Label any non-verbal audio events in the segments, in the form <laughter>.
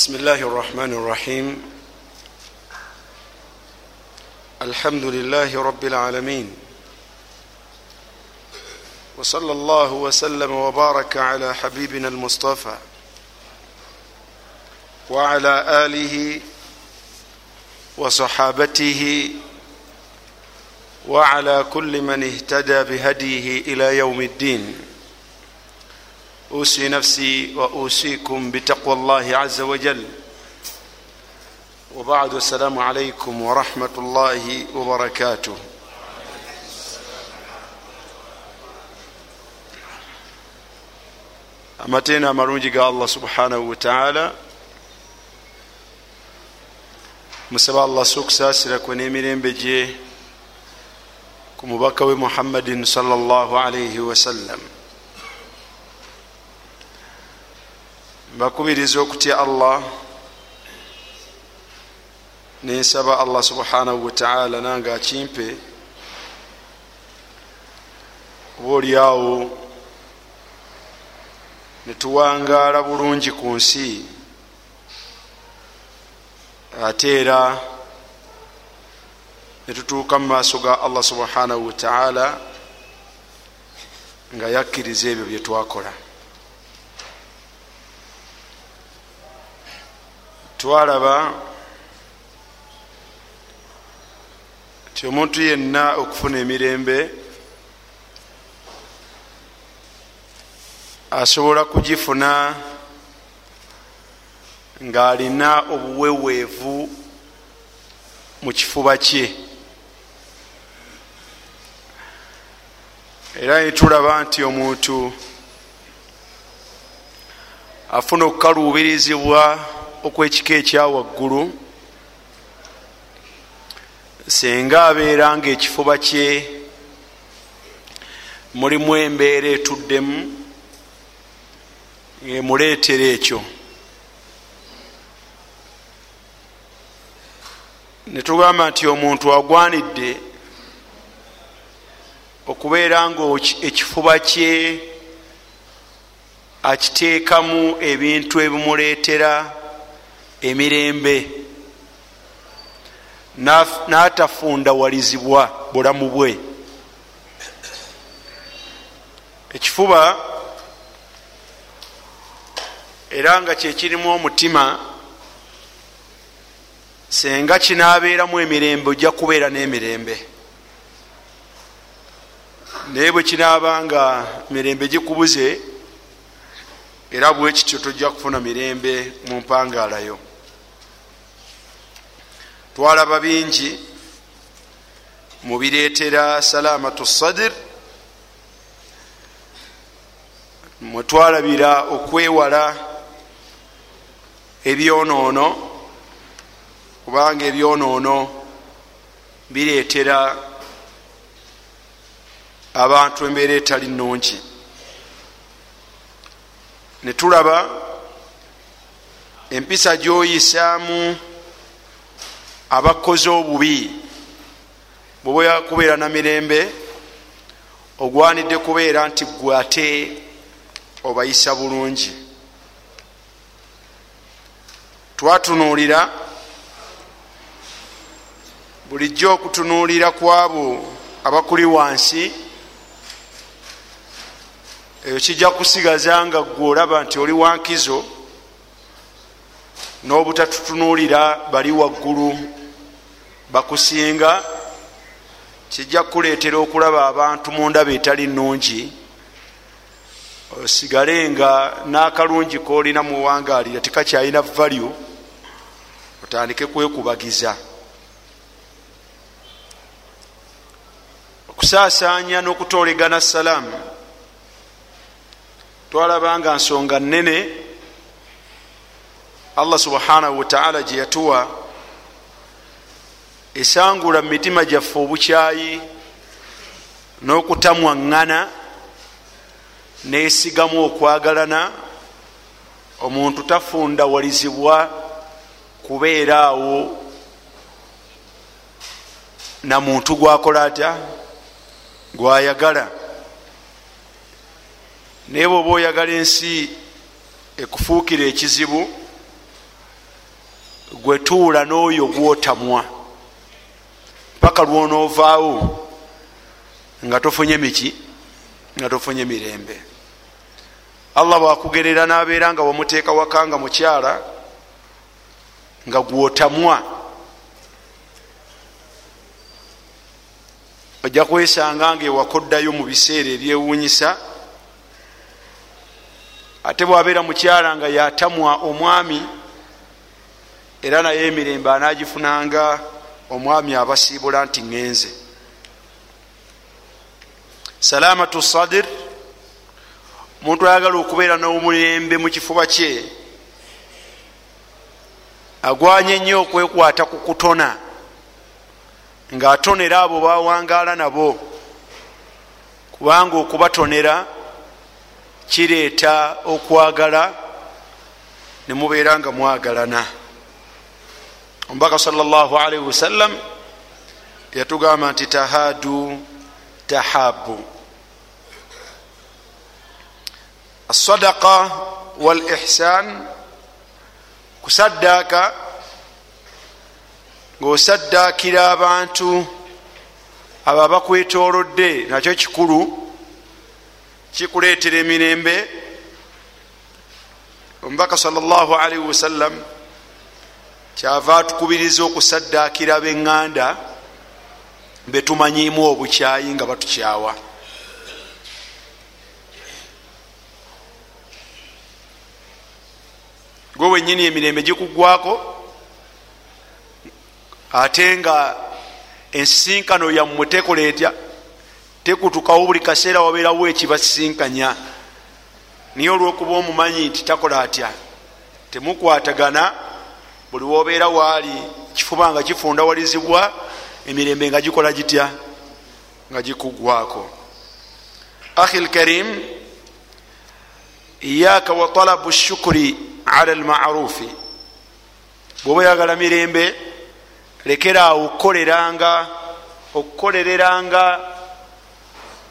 بسم الله الرحمن الرحيم الحمد لله رب العالمين وصلى الله وسلم وبارك على حبيبنا المصطفى وعلى آله وصحابته وعلى كل من اهتدى بهديه إلى يوم الدين اوصي نفسي واوصيكم بتقوى الله عز وجل. وبعد السلام عليكم ورحمه الله وبركاته. amateena amalungi ga allah subhanahu wataala musaba allah si okusaasira kwe n'emirembe gye ku mubaka we muhammadin salllah alaihi wasallam mbakubiriza okutya allah. Nensaba allah subhanahu wataala nange akimpe oba oliawo netuwangaala bulungi ku nsi. Ate era netutuuka mu maaso ga allah subhanahu wataala nga yakkiriza ebyo byetwakola twalaba nti omuntu yenna okufuna emirembe asobola kugifuna ng'alina obuweweevu mu kifuba kye. Era netulaba nti omuntu afuna okukaluubirizibwa okwekika ekyawaggulu senga abeera nga ekifuba kye mulimu embeera etuddemu emuleetera ekyo. Netugamba nti omuntu agwanidde okubeera nga ekifuba kye akiteekamu ebintu ebimuleetera emirembe. N'atafundawalizibwa bulamu bwe. Ekifuba era nga kyekirimu omutima senga kinaabeeramu emirembe ojja kubeera n'emirembe. Naye bwe kinaaba nga mirembe gikubuze era bwe kityo tojja kufuna mirembe mu mpangaalayo twalaba bingi mubireetera salamatu sadir mwetwalabira okwewala ebyonoono kubanga ebyonoono bireetera abantu embeera etali nungi netulaba empisa gyoyisaamu abakozi obubi bweoba kubeera na mirembe ogwanidde kubeera nti gwe ate obayisa bulungi. Twatunuulira bulijjo okutunuulira kwabo abakuli wansi eyo kijja kusigaza nga gwe olaba nti oli wankizo n'obutatutunuulira bali waggulu bakusinga kijja kukuleetera okulaba abantu mu ndaba etali nungi osigale nga n'akalungi koolina muwangaalira tekakyalina valyu otandike kwekubagiza. Okusaasaanya n'okutoolegana salaamu twalaba nga nsonga nene allah subhanahu wataala gye yatuwa esangula mu mitima gyaffe obukyayi n'okutamwaŋŋana nesigamu okwagalana omuntu tafundawalizibwa kubeera awo na muntu gwakola atya? Gwayagala. Naye bweoba oyagala ensi ekufuukira ekizibu gwetuula n'oyo gwotamwa paka lwonoovaawo nga tofunye miki nga tofunye mirembe. Allah bwakugerera nabeera nga wamuteeka waka nga mukyala nga gwotamwa. Ojja kwesanga nga ewakoddayo mu biseera ebyewuunyisa ate bwabeera mukyala nga yatamwa omwami era naye emirembe anagifunanga omwami abasiibula nti ŋŋenze. Salamatu sadir omuntu ayagala okubeera n'omulembe mu kifuba kye agwanye nnyo okwekwata ku kutona ng'atonera abo bawangaala nabo. Kubanga okubatonera kireeta okwagala ne mubeera nga mwagalana omubaka salllah alaihi wasallam yatugamba nti tahadu tahabu. Asadaqa wal ihsan kusaddaaka ngaosaddaakira abantu abo abakwetolodde nakyo kikulu kikuleetera emirembe. Omubaka salllah alaihi wasallam kyava atukubiriza okusaddaakira beŋŋanda betumanyiimu obukyayi nga batukyawa. Gwe wenyini emirembe gikugwako ate nga ensisinkano yammwe tekola etya tekutukawo buli kaseera wabeerawo ekibasisinkanya. Niye olwokuba omumanyi nti takola atya temukwatagana buli wobeera waali kifuba nga kifundawalizibwa emirembe nga gikola gitya? Nga gikugwako ahi lkarim iyaka wa talabu shukuri ala lmarufi bwoba oyagala mirembe lekeraawo okukoleranga okukolereranga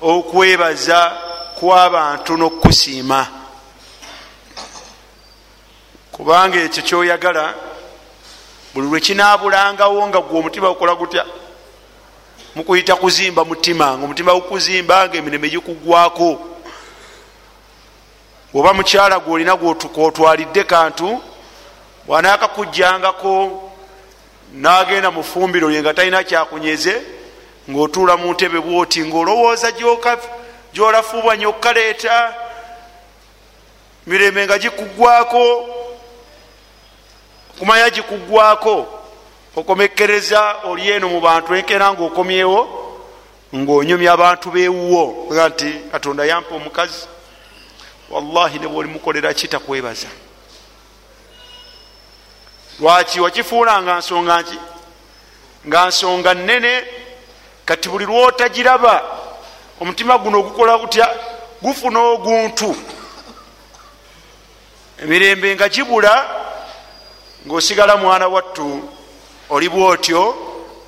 okwebaza kw'abantu n'okusiima kubanga ekyo kyoyagala buli lwekinabulangawo nga gwe omutima gukola gutya? Mukuyita kuzimba mutima nga omutima gukuzimba nga emirembe gikugwako. Oba mukyala gweolina gwotwalidde kantu bwanaakakujjangako nagenda mu fumbiro lye nga talina kyakunyeze ngaotuula mu ntebe bwoti ngaolowooza gyolafuubwa nyokkaleeta mirembe nga gikugwako okumanya gikugwako okomekereza oli eno mu bantu enkera nga okomyewo ngaonyomya abantu bewuwo ga nti katonda yampa omukazi wallahi ne bwolimukolera kitakwebaza lwaki wakifuula nga nsonga nki? Nga nsonga nene kati buli lwotagiraba omutima guno gukola gutya gufuna oguntu. Emirembe nga gibula ngaosigala mwana wattu oli bwotyo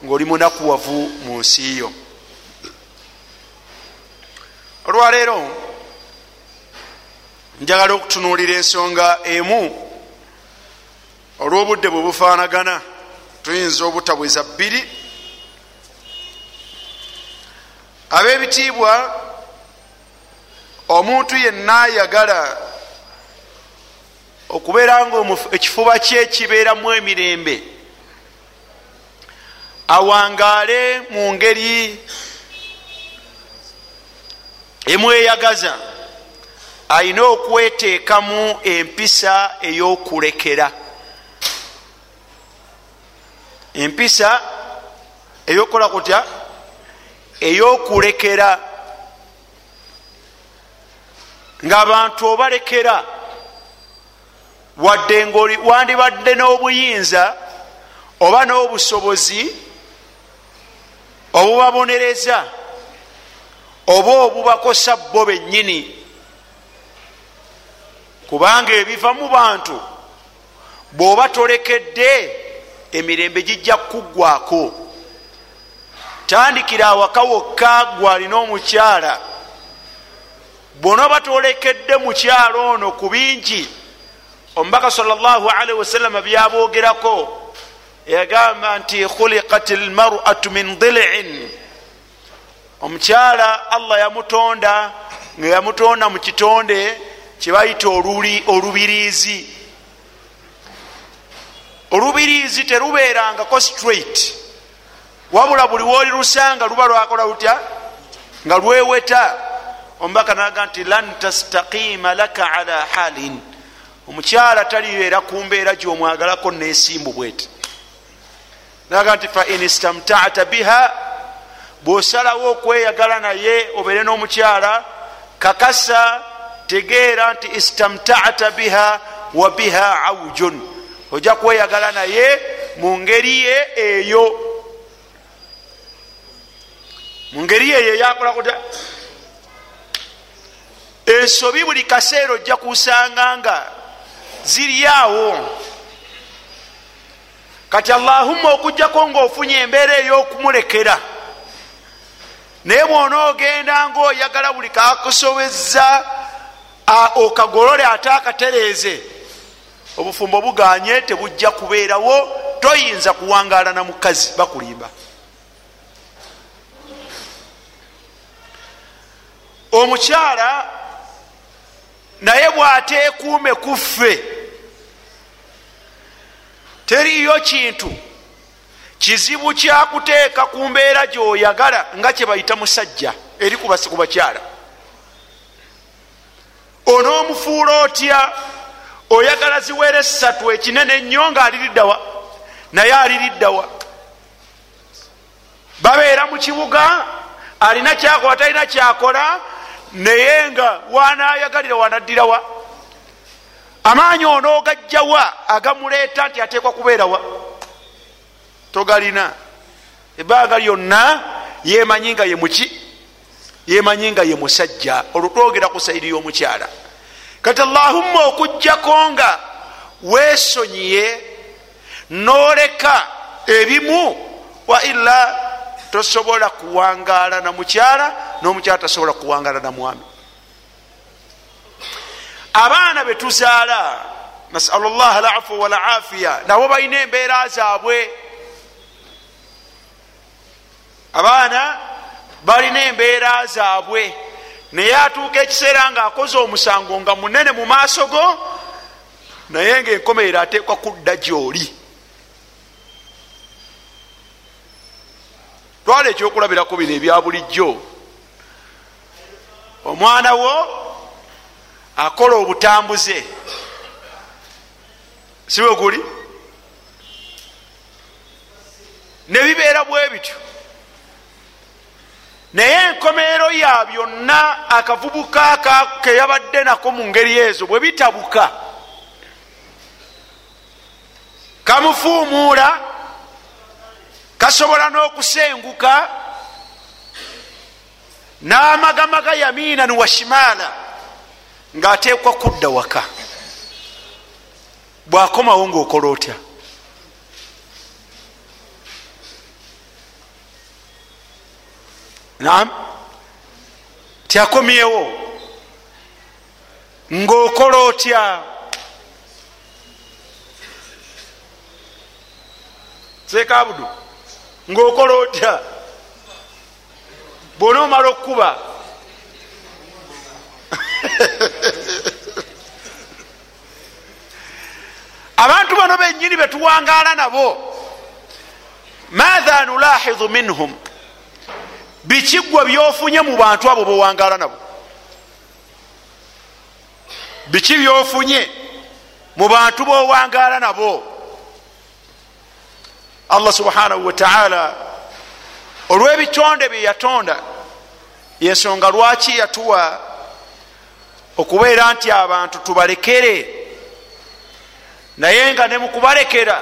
ngaoli munakuwavu mu nsi yo. Olwaleero njagala okutunuulira ensonga emu olw'obudde bwe bufaanagana. Tuyinza obutabweza bbiri. Ab'ebitiibwa omuntu yenna ayagala okubeera nga ekifuba kye kibeeramu emirembe. Awangaale mu ngeri emweyagaza ayina okweteekamu empisa ey'okulekera. Empisa eyokukola kutya? Ey'okulekera. Ng'abantu obalekera wadde ngaoli wandibadde n'obuyinza oba n'obusobozi obubabonereza oba obubakosa bo bennyini. Kubanga ebiva mu bantu bw'oba tolekedde emirembe gijja kukuggwako tandikira awaka wokka gwalina omukyala bwonooba tolekedde mukyalo ono ku bingi omubaka salllahalihi wasallama byaboogerako yagamba nti khuliqat lmaratu min dilin omukyala allah yamutonda nga yamutonda mu kitonde kyebayita olubiriizi. Olubiriizi terubeerangako straight. Wabula buli wooli lusanga luba lwakola lutya? Nga lweweta. Omubaka naga nti lan tastaqima laka ala halin omukyala talibeera ku mbeera gyomwagalako nesimbu bweti. Naga nti fain istamtata biha bwosalawo okweyagala naye obeere n'omukyala kakasa tegeera nti istamtata biha wa biha aujun ojja kweyagala naye mu ngeri ye eyo. Mu ngeri ye eyo yakola kuta ensobi buli kaseera ojja kusanga nga ziryawo. Kati allahumma okugjako ngaofunye embeera ey'okumulekera. Naye bwona ogenda ngaoyagala buli kakusobeza okagolole ate akatereeze obufumbo buganye tebujja kubeerawo toyinza kuwangala na mukazi bakulimba. Omukyala naye bwateekuume kuffe teriyo kintu. Kizibu kyakuteeka ku mbeera gyoyagala nga kyebayita musajja eri ku bakyala onoomufuula otya? Oyagala ziwere esatu ekinene ennyo nga aliriddawa naye aliriddawa babeera mu kibuga alina kyakola talina kyakola naye nga wanayagalira wanaddirawa amaanyi onoogajjawa agamuleeta nti ateekwa kubeerawa togalina. Ebbanga lyonna yemanyi nga ye muki? Yemanyi nga ye musajja. Olutwogera ku saidi y'omukyala. Kati allahumma okugjako nga weesonyiye noleka ebimu wa ila tosobola kuwangaala na mukyala n'omukyala tasobola kuwangaala na mwami. Abaana betuzaala nasalu llah alafu walafiya nabo balina embeera zaabwe. Abaana balina embeera zaabwe naye atuuka ekiseera nga akoze omusango nga munene mu maaso go naye nga enkomerero ateekwa kudda gyoli twala ekyokulabirako bino ebya bulijjo. Omwana wo akola obutambuze. Siwe guli? Ne bibeera bwe bityo. Naye enkomeero ya byonna akavubuka keyabadde nako mu ngeri ezo bwe bitabuka. Kamufuumuula kasobola n'okusenguka n'amagamaga yamiinan wa shimaala ng'ateekwa kudda waka. Bwakomawo ng'okola otya? Naam. Tyakomyewo. Ng'okola otya? Seekabudu ng'okola otya? Bwona omala okukuba. <laughs> Abantu bano benyini betuwangaala nabo. Maatha nulahidu minhum? Bikigwa byofunye mu bantu abo bowangaala nabo. Biki byofunye mu bantu bowangaala nabo allah subhanahu wataala olwebitonde byeyatonda yensonga lwaki yatuwa okubeera nti abantu tubalekere? Naye nga ne mukubalekera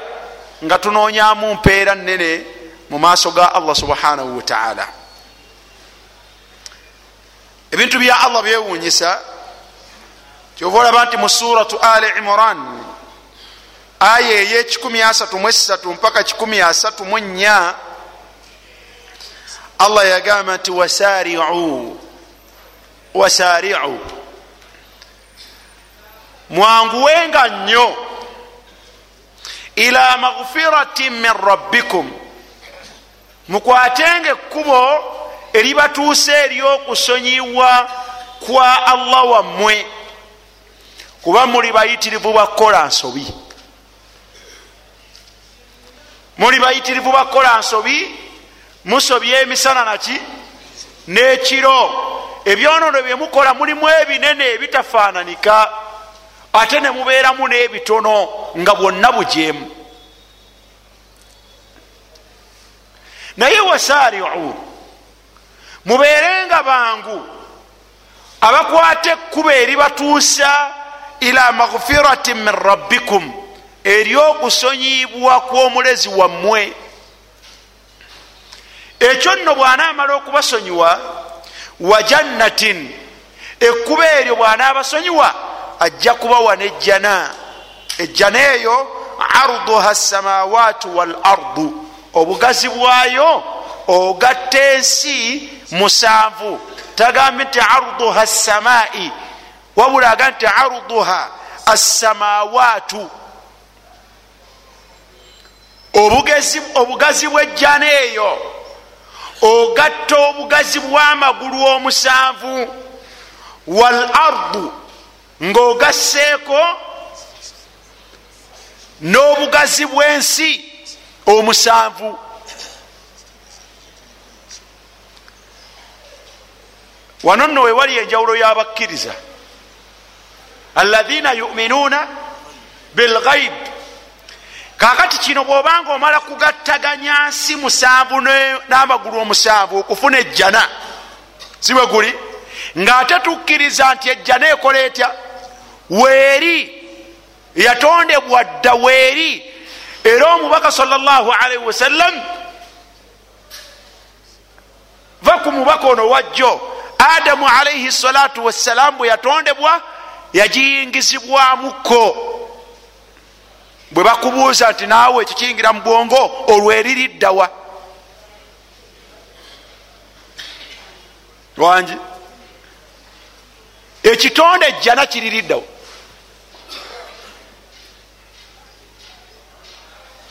nga tunoonyamu mpeera nene mu maaso ga allah subhanahu wataala ebintu bya allah byewunyisa kyova olaba nti mu suratu ali imran aya asatu muesatu mpaka kikumi asatu munya allah yagamba nti wasariu wasariu. Mwanguwenga nnyo. Ila maghfiratin min rabbikum. Mukwatenga ekkubo eribatuusa eryokusonyiwa kwa allah wammwe kuba muli bayitirivu bakukola nsobi muli bayitirivu bakukola nsobi musobya emisana naki? N'ekiro. Ebyonoono byemukola mulimu ebinene ebitafaananika ate ne mubeeramu n'ebitono nga bwonna bujeemu. Naye wasaariu mubeerenga bangu. Abakwata ekkuba eribatuusa ila maghfiratin min rabbikum eryokusonyibwa kw'omulezi wammwe. Ekyo nno bw'anaamala okubasonyiwa wa jannatin ekkuba eryo bw'anaabasonyiwa ajja kubawa nejjana. Ejjana eyo arduha samawaatu wal ardu obugazi bwayo ogatta ensi musanvu. Tagambe nti arduha samai wabula aga nti arduha assamawaatu obugazi bwejjana eyo ogatta obugazi bw'amagulu omusanvu wal ardu ng'ogasseeko n'obugazi bw'ensi omusanvu. Wano nno wewali enjawulo y'abakkiriza. Alaina yuminuuna bilghaib kakati kino bwobanga omala kugattaganya nsi musanvu n'amagulu omusanvu okufuna ejjana si bwe guli? Ng'ate tukkiriza nti ejjana ekola etya? Weeri yatondebwa dda weeri era omubaka salllahu alaihi wasallam va ku mubaka ono wajjo adamu alaihi salatu wassalamu bwe yatondebwa yagiyingizibwamukko bwe bakubuuza nti naawe ekikiyingira mu bwongo olweririddawa wangi ekitonde ejjana kiririddawa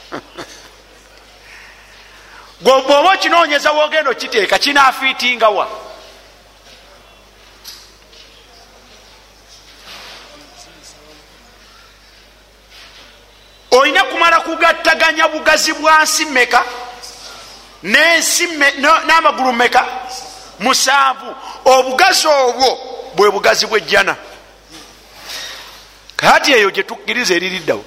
<laughs> bwoba okinoonyeza wogenda okiteeka kinafiitingawa olina kumala kugattaganya bugazi bwa nsi meka n'amagulu meka musanvu. Obugazi obwo bwe bugazi bwejjana kati eyo gyetukkiriza eririddawo.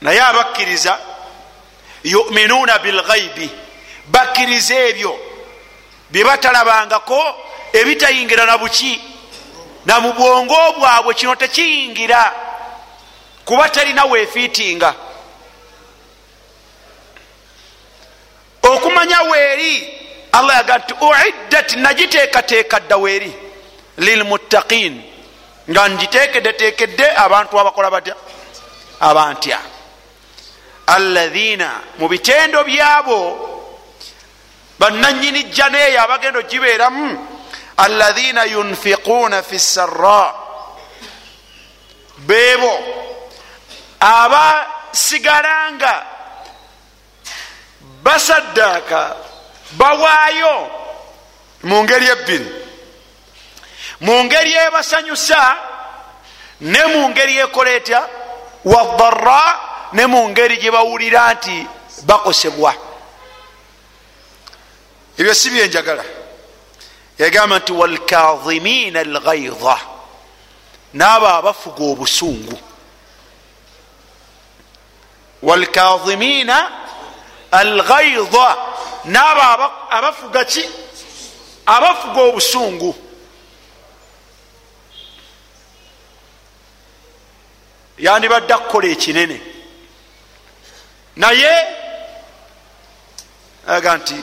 Naye abakkiriza yuminuuna bilghaibi bakkiriza ebyo byebatalabangako ebitayingira na buki na mu bwongo bwabwe kino tekiyingira kuba talina weefiitinga okumanya weeri allah yaga nti uiddat nagiteekateeka dda weeri lilmuttaqin nga ngiteekeddeteekedde abantu abakola batya? Abantya. Alaina mu bitendo byabo bananyini jjana eyo abagenda ogibeeramu alaina yunfiquuna fi sara beebo abasigalanga basaddaaka bawaayo mu ngeri ebbiri mu ngeri ebasanyusa ne mu ngeri ekola etya wadara ne mu ngeri gye bawulira nti bakosebwa ebyo si byenjagala yagamba nti walkazimina alghaidha naabo abafuga obusungu. Walkazimina alghaidha naabo abafuga ki? Abafuga obusungu. Yandibadde akukola ekinene. Naye aga nti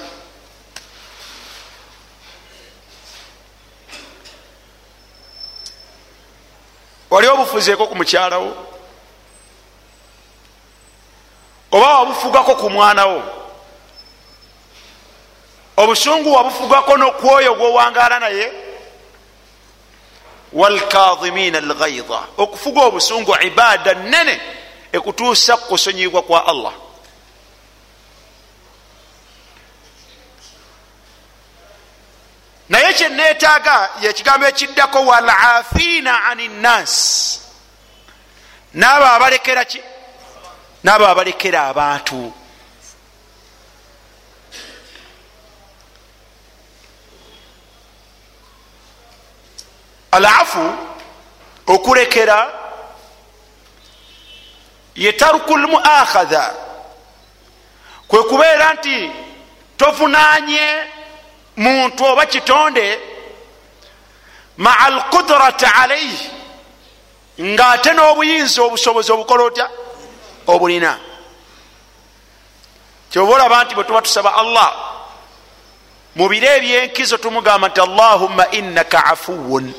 wali obufuzeeko ku mukyalawo oba wabufugako ku mwanawo obusungu wabufugako nokwoyo gwowangaala naye? Walkadhimina alghaidha okufuga obusungu ibaada nene ekutuusa kukusonyibwa kwa allah naye kyenetaaga yekigambo ekiddako walafiina ani nnas naabo abalekera ki? Naabo abalekera abantu. Alafu okulekera ye taruku lmuakhadha kwe kubeera nti tovunanye muntu oba kitonde maa alqudrati alaihi ngaate n'obuyinza obusobozi obukola otya? Obulina. Kyoba olaba nti bwe tuba tusaba allah mu biro ebyenkizo tumugamba nti allahumma innaka afuwun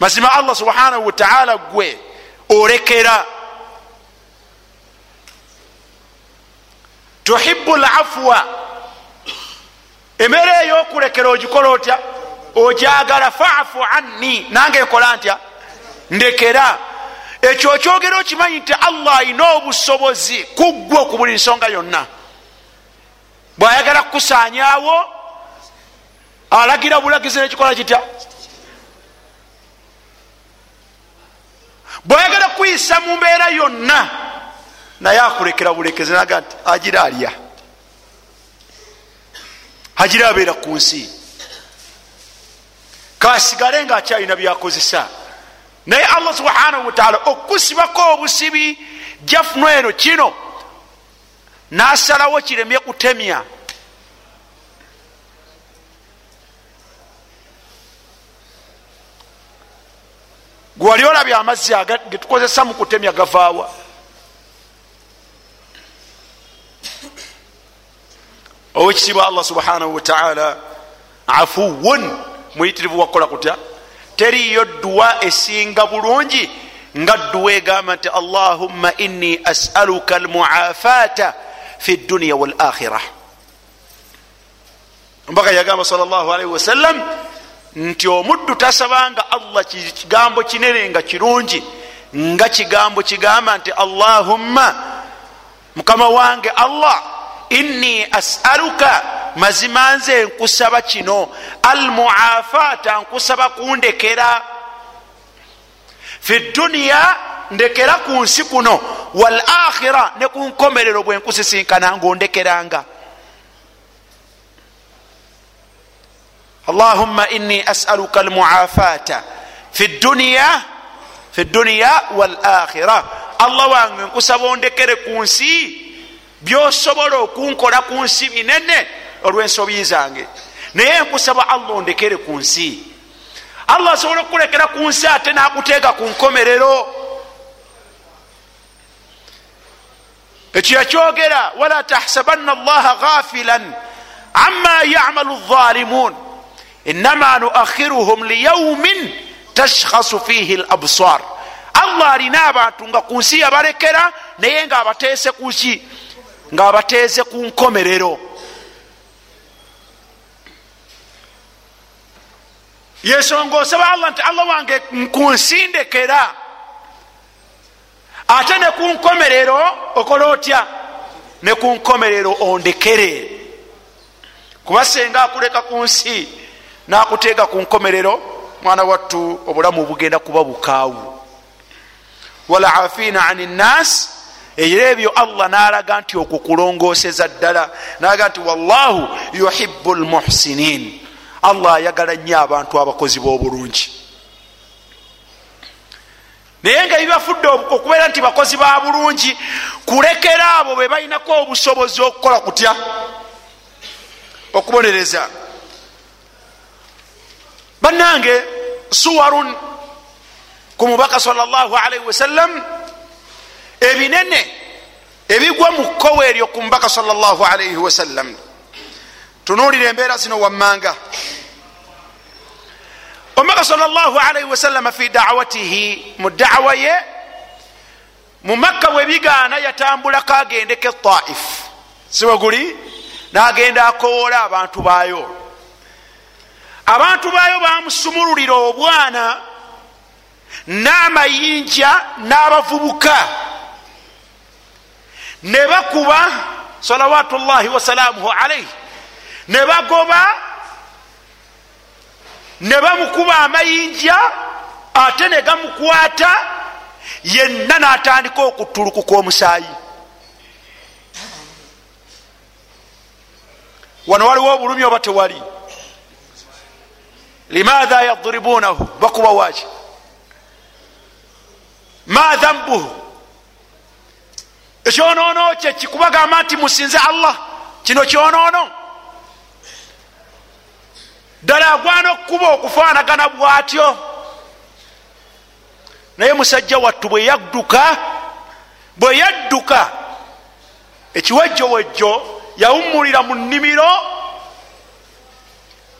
mazima allah subhanahu wataala gwe olekera. Tuhibu lafwa emere eyokulekera ogikola otya? Ojagala faafu anni nange nkola ntya? Ndekera. Ekyo okyogera okimanyi nti allah ayina obusobozi kuggwe ku buli nsonga yonna. Bwayagala kukusanyawo alagira bulagizi nekikola kitya? Bwayagala kuyisa mu mbeera yonna naye akulekera bulekezi naga nti agira alya agira abeera ku nsi. Kasigale nga akyalina byakozesa. Naye allah subhanahu wataala okusibako obusibi jafunu eno kino. Nasalawo kiremye kutemya gwewali olabya amazzi getukozesa mu kutemya gavaawa owekitiibwa allah subhanahu wataala afuwun muyitirivu wakukola kutya? Teriyo dduwa esinga bulungi nga dduwa egamba nti allahumma inni asaluka almuafata fi dduniya walakhira mpaka yagamba sal llah alaihi wasallam nti omuddu tasabanga allah kigambo kinene nga kirungi nga kigambo kigamba nti allahumma mukama wange allah inni asaluka mazima nze nkusaba kino. Almuafata nkusaba kundekera. Fi duniya ndekera ku nsi kuno. Wal akhira ne ku nkomerero bwe nkusisinkana ngaondekeranga allahumma inni asaluka almuafata. Fi duniya fi duniya wal akhira allah wange nkusaba ondekere ku nsi byosobola okunkola ku nsi binene olwensobi zange. Naye nkusaba allah ondekere ku nsi. Allah asobola okukulekera ku nsi ate nakuteeka ku nkomerero. Ekyo yakyogera wala tahsabanna allaha ghafilan ama yamalu dhalimun inama nuakhiruhum liyaumin tashkhasu fihi labsar allah alina abantu nga ku nsi yabalekera naye nga abateese kuki ngaabateeze ku nkomerero. Yensonga osaba allah nti allah wange kunsindekera ate ne ku nkomerero okola otya? Ne ku nkomerero ondekere. Kuba senga akuleka ku nsi nakuteeka ku nkomerero mwana wattu obulamu bugenda kuba bukaawu. Walaafina ani nnas era ebyo allah nalaga nti okukulongoseza ddala nalaga nti wallahu yuhibu lmuhsinin allah ayagala nnyo abantu abakozi b'obulungi. Naye nga bibafudde okubeera nti bakozi ba bulungi kulekera abo be balinako obusobozi okukola kutya? Okubonereza. Bannange suwarun ku mubaka salllahalaihi wasallam ebinene ebigwa mu kkowa eryo ku mubaka salllahalaihi wasallam tunuulira embeera zino wammanga. Omubaka salllahalaihi wasallama fi dawatihi mu dawa ye mu makka bwebigaana yatambulako agendeko etaif siweguli nagenda akowoola abantu baayo. Abantu baayo bamusumululira obwana n'amayinja n'abavubuka ne bakuba salawatu llahi wasalamuhu alaihi ne bagoba ne bamukuba amayinja ate ne gamukwata yenna n'atandika okutulukuka omusaayi. Wano waliwo obulumi oba tewali? Limaatha yadribunahu bakuba waki ma dhambuhu ekyonoono kye kikubagamba nti musinze allah. Kino kyonoono ddala agwana okukuba okufaanagana bwatyo. Naye musajja wattu bwe yadduka bwe yadduka ekiwejjowejjo yawummulira mu nnimiro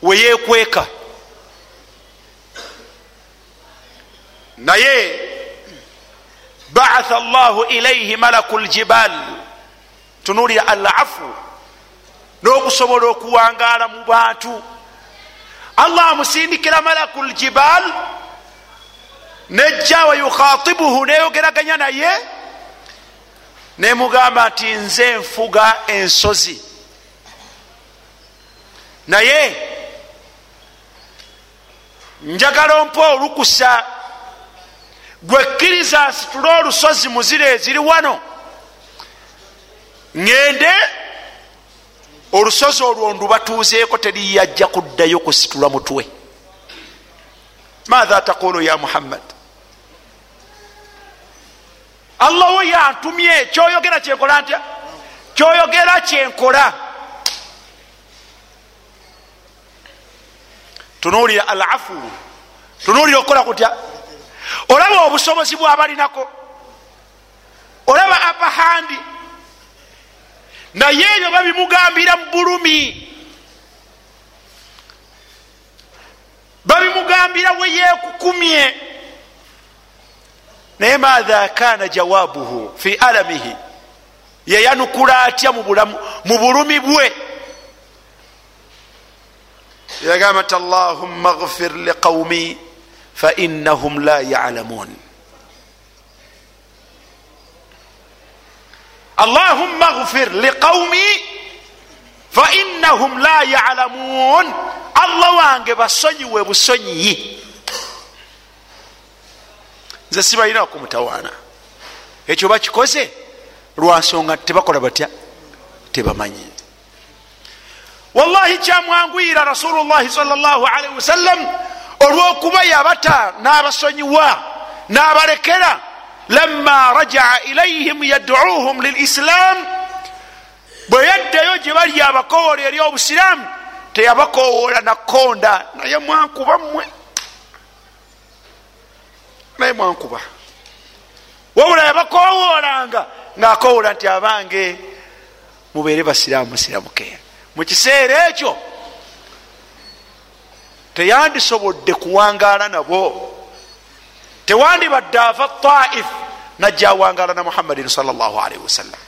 weyekweka naye baatha llahu ilaihi malaku ljibal tunulira alafu n'okusobola okuwangaala mu bantu allah amusindikira malaku ljibal nejja wayukhatibuhu neyogeraganya naye nemugamba nti nze nfuga ensozi naye njagala ompa olukusa gwekkiriza nsitule olusozi muzira eziri wano. Ŋŋende olusozi olwo ndubatuuzeeko teriyajja kuddayo kusitula mutwe. Matha taqulu ya muhammad? Allah wo yantumye kyoyogera kyenkola ntya? Kyoyogera kyenkola. Tunuulira alafu. Tunuulira okukola kutya olaba obusobozi bwabalinako. Olaba apahandi naye ebyo babimugambira mu bulumi. Babimugambira we yekukumye naye maatha kana jawabuhu fi alamihi. Yeyanukula atya mu bulumi bwe? Yagamba ti allahumma gfir liqaumi fainahum la yalamun allahumma gfir liqaumi fainahum la yalamun allah wange basonyiwe busonyiyi nze sibalina kumutawaana ekyo bakikoze lwansonga tebakola batya? Tebamanyi. Wallahi kyamwanguyira rasulullahi salllahalihi wasallam olwokuba yabata n'abasonyiwa n'abalekera lama rajaa ilaihim yaduuhum lilislam bwe yaddayo gye bali abakowoola eri obusiraamu teyabakowoola nakonda naye mwankuba mmwe. Naye mwankuba. Wabula yabakowoolanga ngaakowola nti abange mubeere basiraamu musiramuke mu kiseera ekyo teyandisobodde kuwangaala nabo. Tewandibadde ava taif najja awangaala na muhammadin salllahalihi wasallam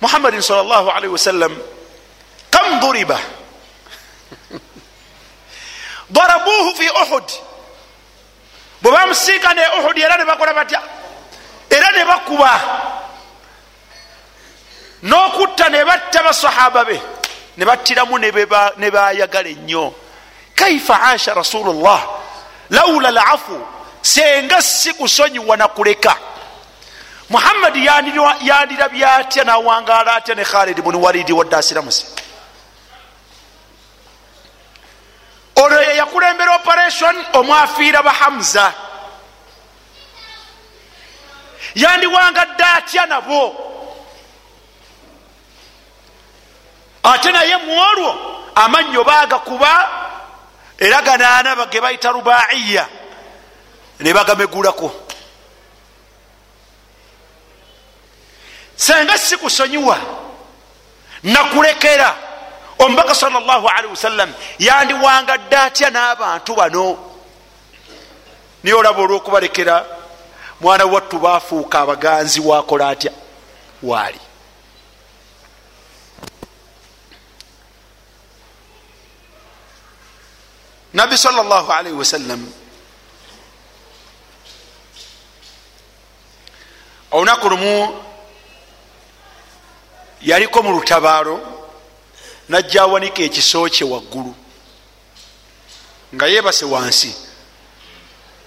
muhammadin salllahalihi wasallam kam duriba? <laughs> Darabuhu fi uhud. Bwe bamusinkana e uhudi era nebakola batya? Era ne bakuba n'okutta ne batta basahaba be. Ne battiramu ne bayagala ennyo. Kaifa asha rasulullah? Laula lafu senga si kusonyiwa nakuleka muhammadi yandirabye atya nawangaala atya ne khalidi buni walidi wadde asiramuse olwo yeyakulembera operation omwafiira bahamza yandiwangadde atya nabo ate naye muolwo amannyo bagakuba era ganaana ge bayita rubaiya ne bagamegulako. Senga sikusonyiwa nakulekera. Omubaka salllahalihi wasallam yandiwangadde atya n'abantu bano? Niye olaba olwokubalekera mwana wattu bafuuka abaganzi wakola atya? Waali nabbi salllahalaihi wasallam. Olunaku lumu yaliko mu lutabaalo najja awanika ekiso kye waggulu nga yeebase wansi.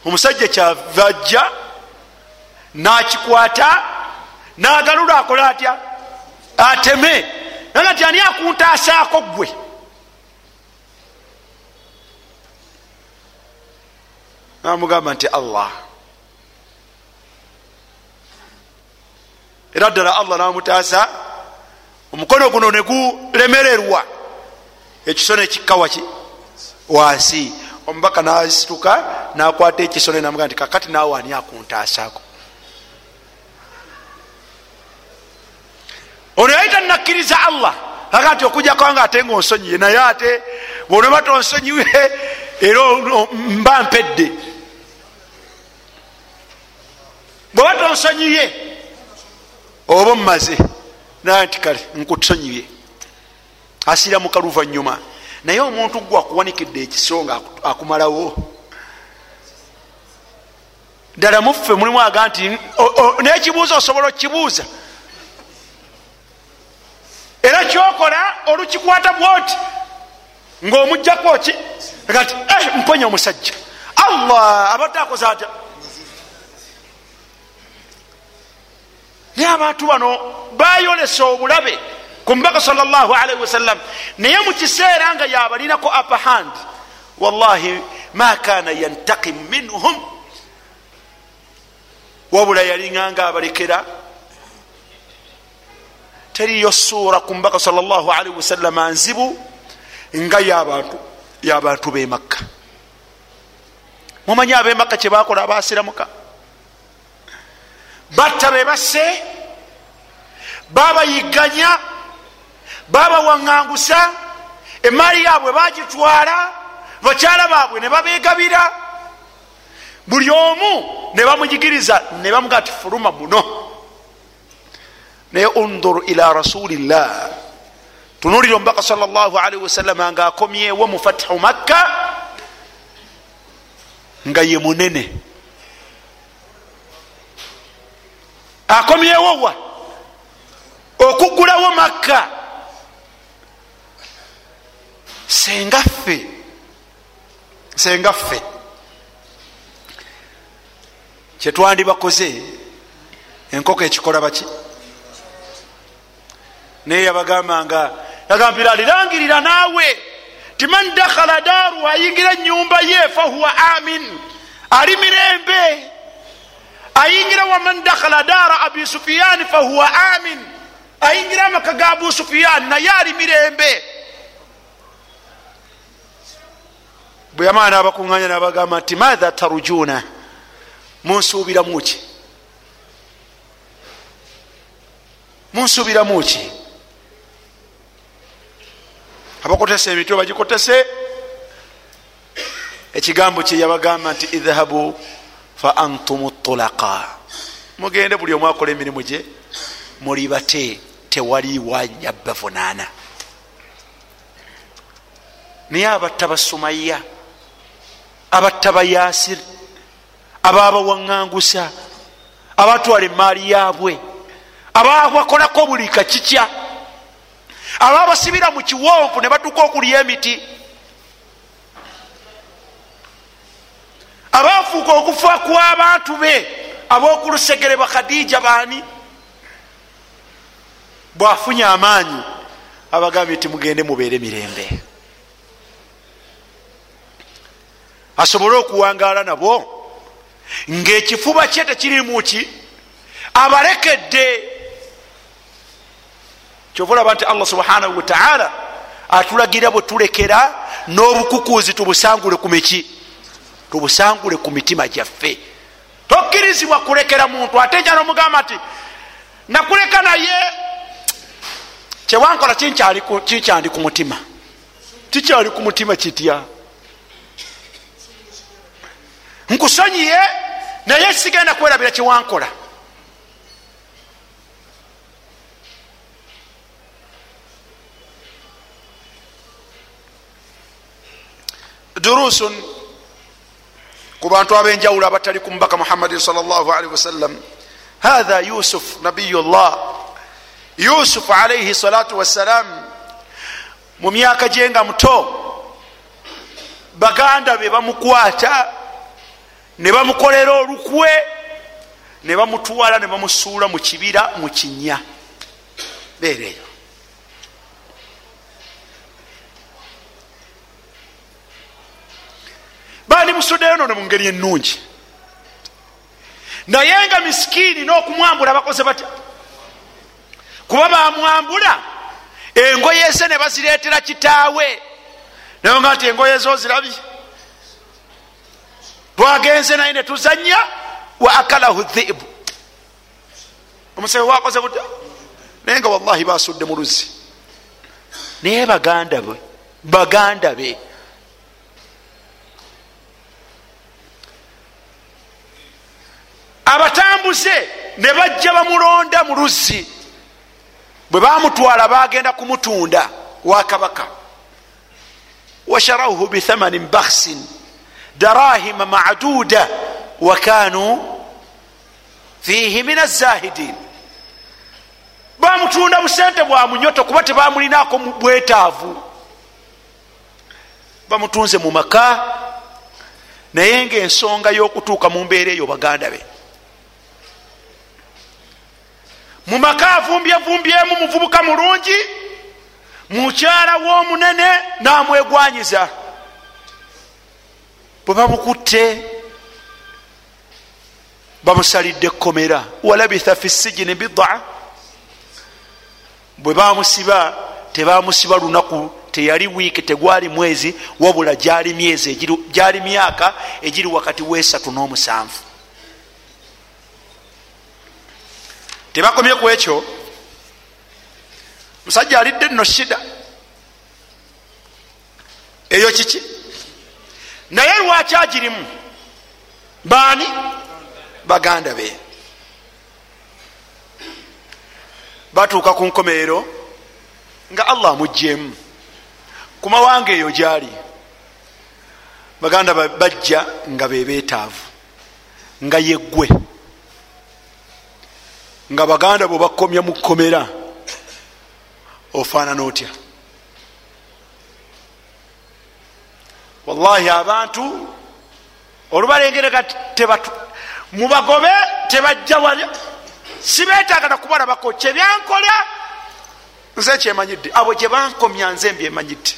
Omusajja kyava ajja nakikwata nagalula akola atya? Ateme. Naga nti ani akuntaasaako gwe namugamba nti allah. Era ddala allah namutaasa omukono guno negulemererwa ekiso nekikkawaki wansi. Omubaka nasituka nakwata ekiso nenamuga nti kakati naawe ani akuntaasako? Ono yali tanakkiriza allah. Aga nti okujjako nga ate nga onsonyiye naye ate bwonaba tonsonyiwe era mba mpedde bweba tonsonyiye oba mumaze naye nti kale nkutusonyiye. Asira mukaluvanyuma naye omuntu gwe akuwanikidde ekiso nga akumalawo. Ddala muffe mulimu aga nti nekibuuza osobola okukibuuza era kyokola olukikwata bwoti ngaomujjako ki ati eh, mponya omusajja. Allah abadde akoze atya naye abantu bano bayolesa obulabe ku mubaka salllahalaihi wasallam naye mukiseera nga yabalinako apahand wallahi ma kana yantakim minhum. Wabula yalinganga abalekera. Teriyo suura ku mubaka salllahalaihi wasallama nzibu nga yabantu yabantu bemakka mumanyi abemakka kyebakola abasiramuka batta bebasse babayiganya babawaŋŋangusa emaali yaabwe bagitwala bakyala baabwe ne babegabira buli omu ne bamujigiriza ne bamuga ti fuluma muno. Naye undur ila rasulillah. Tunulira omubaka salllahalihi wasallama nga akomyewo mu fathu makka nga ye munene akomyewo wa okugulawo makka. Sengaffe sengaffe kyetwandibakoze enkoko ekikola baki? Naye yabagambanga yagambira alirangirira naawe. Ti man dakhala daru ayingira enyumba ye fahuwa amin ali mirembe ayingira waman dakhala dara abi sufiyani fahuwa amin. Ayingira amaka ga abu sufiyani naye ali mirembe. Bwe yamala nabakuŋanya nabagamba nti matha tarujuna? Munsuubiramuki munsuubiramuki abakotesa emitwe bagikotese. Ekigambo kye yabagamba nti idhabu fa antum tulaka mugende buli omu akola emirimu gye muli bate tewaliwanya bavunaana naye abatta basumaya abatta bayasir ababawaŋŋangusa abatwala emaali yaabwe ababakolako buli kakikya ababasibira mu kiwonvu ne batuka okulya emiti abafuuka okufa kw'abantu be ab'okulusegere bakhadija baani? Bwafunye amaanyi abagambye nti mugende mubeere mirembe. Asobole okuwangaala nabo ngaekifuba kye tekirimuki abalekedde kyova olaba nti allah subhanahu wataala atulagira bwe tulekera n'obukukuzi tubusangule ku miki tubusangule ku mitima gyaffe. Tokkirizibwa kulekera muntu. Ate njala omugamba nti nakuleka naye. Kyewankola kikyandi ku mutima. Kikyali ku mutima kitya? Nkusonyiye naye sigenda kwerabira kyewankola durusun ku bantu abenjawulo abatali ku mubaka muhammadin salllahalihi wasallam. Hatha yusuf nabiyu llah yusuf alaihi salatu wassalam mu myaka gye nga muto baganda be bamukwata ne bamukolera olukwe ne bamutwala ne bamusuula mu kibira mu kinya beereyo nono mu ngeri ennungi. Naye nga misikiini n'okumwambula bakoze batya kuba bamwambula engoye ze ne bazireetera kitaawe. Naye nga nti engoye zo zirabye. Twagenze naye ne tuzanya wa akalahu dhibu omusebe wakoze butya naye nga wallahi basudde mu luzzi. Naye baganda be baganda be abatambuze ne bajja bamulonda mu luzzi. Bwe bamutwala bagenda kumutunda wakabaka washarauhu bithamanin bakhsin darahima maduda wakanu fihi min azahidin bamutunda busente bwa munyoto kuba tebamulinako bwetaavu. Bamutunze mu maka naye ngaensonga y'okutuuka mu mbeera eyo baganda be mu maka avumbyevumbyemu muvubuka mulungi. Mukyala w'omunene namwegwanyiza. Bwe bamukutte bamusalidde ekkomera walabitha fi sijini bidaa bwe bamusiba tebamusiba lunaku teyali wiiki tegwali mwezi wabula gyali myezi gyali myaka egiri wakati wesatu n'omusanvu tebakomye ku ekyo. Musajja alidde nno shida. Eyo kiki? Naye lwaki agirimu? Baani? Baganda be. Batuuka ku nkomerero nga allah amugjemu ku mawanga eyo gyali. Baganda bajja nga bebeetaavu nga yeggwe nga baganda bwe bakomya mu kkomera. Ofaanana otya? Wallahi abantu olubalengereka mubagobe tebajja wali sibetaaga nakubalabako kyebyankola nze kyemanyidde. Abo gyebankomya nze mbyemanyidde.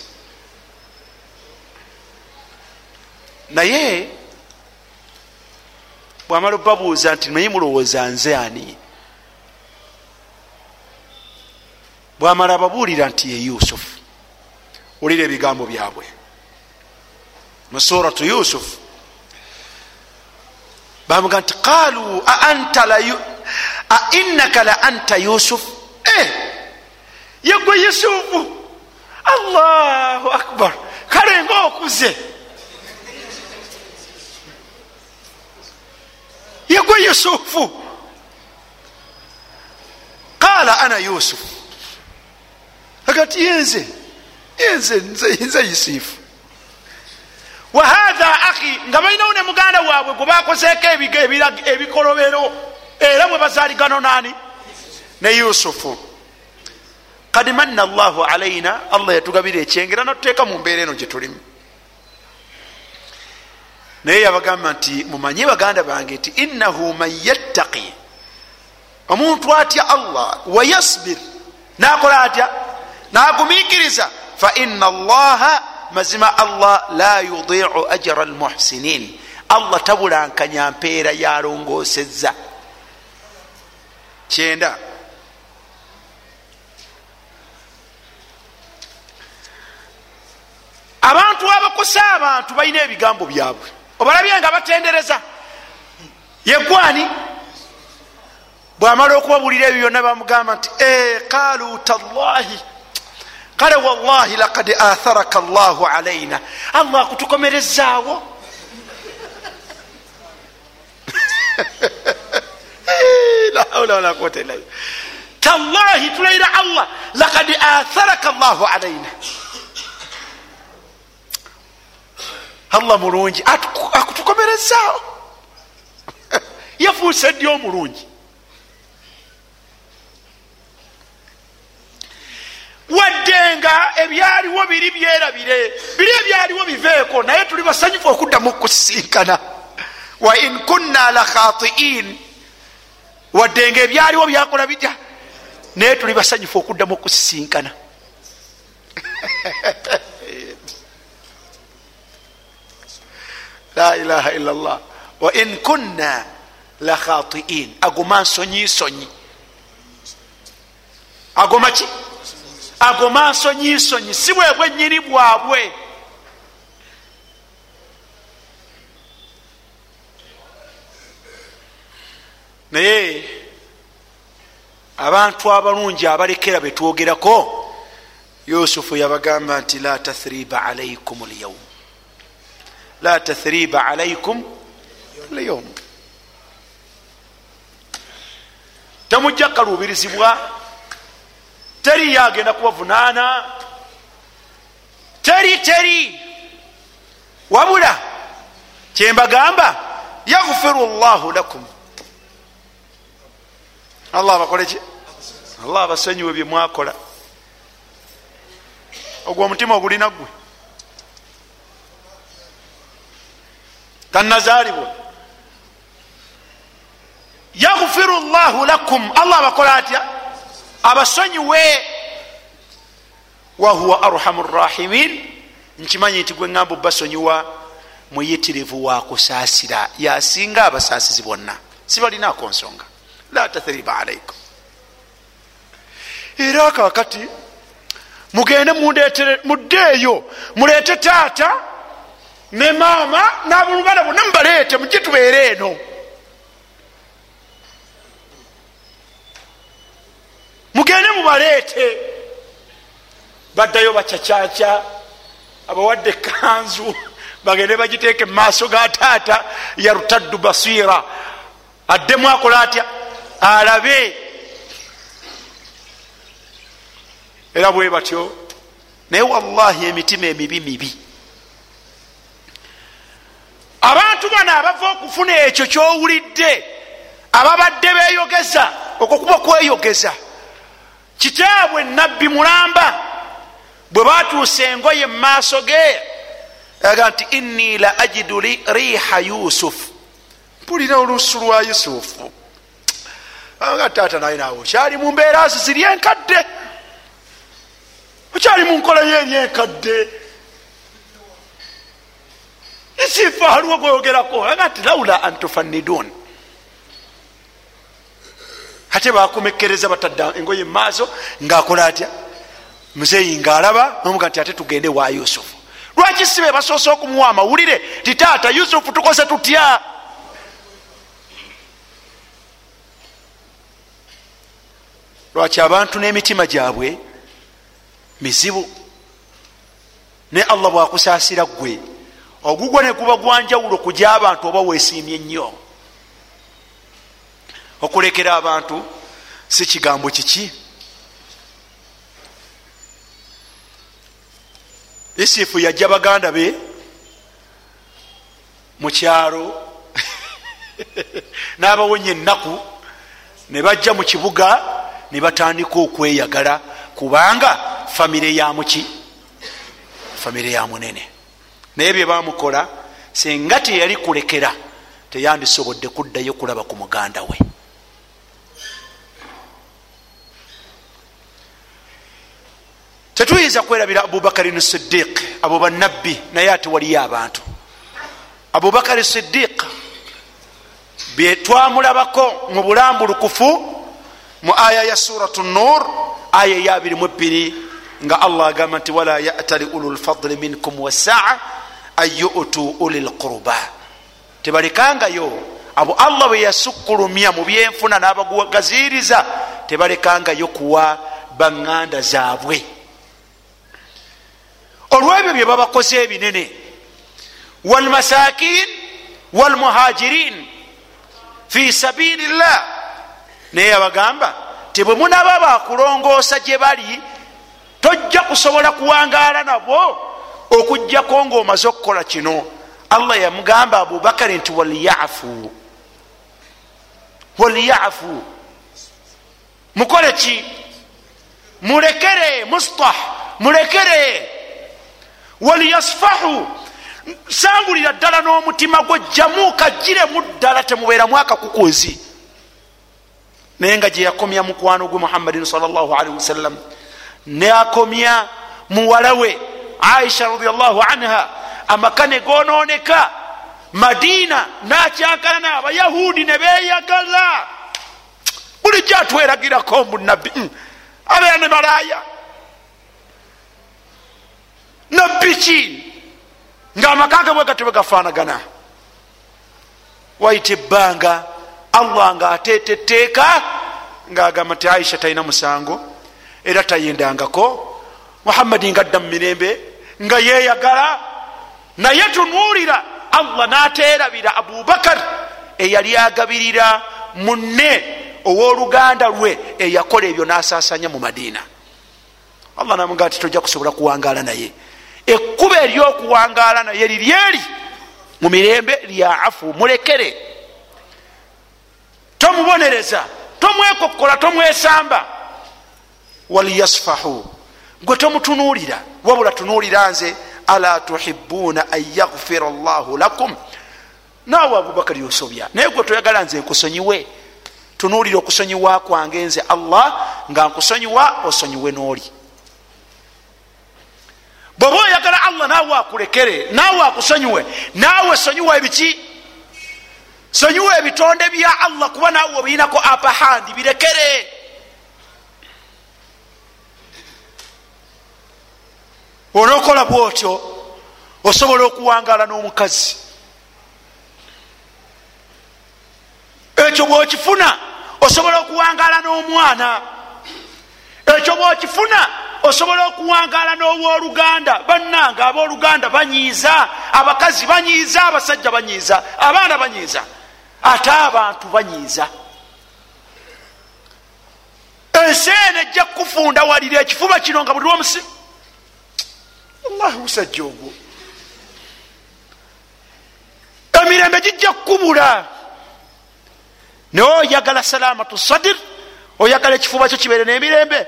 Naye bwamala obabuuza nti naye mulowooza nze ani bwamala ababuulira nti ye yusufu olira ebigambo byabwe. Mu suratu yusufu bamuga nti qalu ainnaka la anta yusufu yegwe yusufu allahu akbar kale nga okuze yegwe yusufu qala ana yusufu agati yenze yenze nze yusufu wahatha akhi nga balinawo ne muganda waabwe gwe bakozeeko ebikolobero era mwe bazaligano nani? Ne yusufu kad manna llahu alaina allah yatugabira ekyengera natuteeka mu mbeera eno gyetulimu naye yabagamba nti mumanye baganda bange nti innahu man yattaqi omuntu atya allah wayasbir nakola atya nagumikiriza fa ina allaha mazima allah la yudiu ajra almuhsinin. Allah tabulankanya mpeera yalongosezza. Kyenda. Abantu abakosa abantu balina ebigambo byabwe. Obalabye nga batendereza. Yegwani bwamala okubabulira ebyo byonna bamugamba nti qalu tallahi kale wallahi lakad atharaka llahu alaina allah akutukomerezaawo <laughs> tallahi tulayira allah lakad atharaka llahu alaina allah mulungi akutukomerezaawo <laughs> yafuuse ddi omulungi wadde nga ebyaliwo biri byerabire. Biri ebyaliwo biveeko naye tuli basanyufu okuddamu okusisinkana wa in kunna la khatiin wadde nga ebyaliwo byakola bitya? Naye tuli basanyufu okuddamu okusisinkana la ilaha illa llah wa in kunna la khatiin agoma nsonyisonyi agoma ki agoma nsonyisonyi si bwe bwennyini bwabwe. Naye abantu abalungi abalekera betwogerako yusufu yabagamba nti la tathriba alaikum lyaum la tathriba alaikum lyaum temujja kalubirizibwa teri yagenda kubavunaana. Teri teri. Wabula kyembagamba yaghfiru llahu lakum. Allah abakoleki allah abasonyiwe bye mwakola. Ogwo omutima ogulina gwe. Tanazaalibwa yaghfiru llahu lakum. Allah abakola atya abasonyiwe wahuwa arhamu rrahimin nkimanyi nti gwe ŋamba obasonyiwa muyitirivu wakusaasira yasinga abasaasizi bonna. Sibalinako nsonga. La tathriba alaikum era kakati mugende muddeeyo muleete taata ne maama n'abuluganda bonna mubaleete mujje tubeere eno mugende mubaleete. Baddayo bacacaca abawadde ekanzu bagende bagiteeke mumaaso ga taata yarutaddu basira addemu akola atya? Alabe. Era bwe batyo naye wallahi emitima emibi mibi. Abantu bano abava okufuna ekyo kyowulidde ababadde beyogeza okwo kuba kweyogeza kitaabwe nabbi mulamba bwe batuusa engoye mumaaso ge aga nti inni la ajidu riha yusufu mpulira olusu lwa yusufu nga taata naye naawe okyali mu mbeera zo ziri enkadde. Okyali mu nkola yo eri enkadde. Isifa haliwo gweyogerako aga nti laula antufannidun ate bakomekereza batadde engoye mumaaso ngaakola atya? Muzeeyi ngaalaba nomuga nti ate tugende wa yusufu. Lwaki sibe basoose okumuwa amawulire ti taata yusufu tukoze tutya? Lwaki abantu n'emitima gyabwe mizibu? Ne allah bwakusaasira gwe ogugwa ne guba gwanjawulo kujya abantu oba weesiimye nnyo okulekera abantu si kigambo kiki? Yusufu yajja baganda be mukyalo <laughs> n'abawonya ennaku ne bajja mu kibuga ne batandika okweyagala kubanga famire ya muki famire ya munene. Naye bye bamukola senga teyali kulekera teyandisobodde kuddayo kulaba ku muganda we tetuyinza kwerabira abubakarin sidiq abo banabbi naye ate waliyo abantu. Abubakari sidiq byetwamulabako mu bulambulukufu mu aya ya surat nur aya ya 22 nga allah agamba nti wala yatali ulu lfadli minkum wasaa an yutu uli lquruba tebalekangayo abo allah bwe yasukkulumya mu byenfuna n'abagaziriza tebalekangayo kuwa baŋŋanda zaabwe olwebyo bye babakoze ebinene. Walmasakin walmuhajirin fi sabili llah naye abagamba tebwe munaba bakulongoosa gye bali tojja kusobola kuwangaala nabo okugjako ngaomaze okukola kino. Allah yamugamba abubakari nti waliyafu waliyafu mukole ki? Mulekere mustah mulekere waliyasfahu. Sangulira ddala n'omutima gwe jamuuka giremu ddala temubeeramu akakukuzi naye nga gye yakomya mukwano gwe muhammadin salllahalihi wasallam neakomya muwala we aisha radiallahu anha amaka ne gononeka madiina nakyankana n'abayahudi ne beyagala bulijjo atweragirako munabbi mm. abeera ne malaya nabbi ki ngaamakage bwe gatwe gafaanagana. Waita ebbanga allah nga ateeta etteeka ngaagamba nti aisha talina musango era tayendangako muhammadi nga adda mu mirembe nga yeyagala naye tunuulira. Allah n'ateerabira abubakar eyali agabirira munne ow'oluganda lwe eyakola ebyo n'asaasanya mu madiina. Allah namugaa ti tojja kusobola kuwangaala naye ekkuba eryokuwangaala naye liryeri mu mirembe lya afu mulekere. Tomubonereza tomwekokkola tomwesamba. Waliyasfahu gwe tomutunuulira wabula tunuulira nze ala tuhibuuna an yaghfira llahu lakum. Naawe abubakari osobya naye gwe toyagala nze nkusonyiwe. Tunuulira okusonyiwa kwange nze allah nga nkusonyiwa osonyiwe n'oli bweoba oyagala allah naawe akulekere naawe akusonyiwe. Naawe sonyiwa ebiki? Sonyiwa ebitonde bya allah kuba naawe obiinako apahandi birekere. Onookola bwotyo osobola okuwangaala n'omukazi. Ekyo bwokifuna osobola okuwangaala n'omwana. Ekyo bwokifuna osobola okuwangaala n'owoluganda bannanga abooluganda banyiiza abakazi banyiiza abasajja banyiiza abaana banyiiza ate abantu banyiiza. Ensi eno ejja kufunda walira ekifuba kino nga buli lwomusi wallahi musajja ogwo. Emirembe gijja kukubula. Naye oyagala salamatu sadir oyagala ekifuba kyo kibeere n'emirembe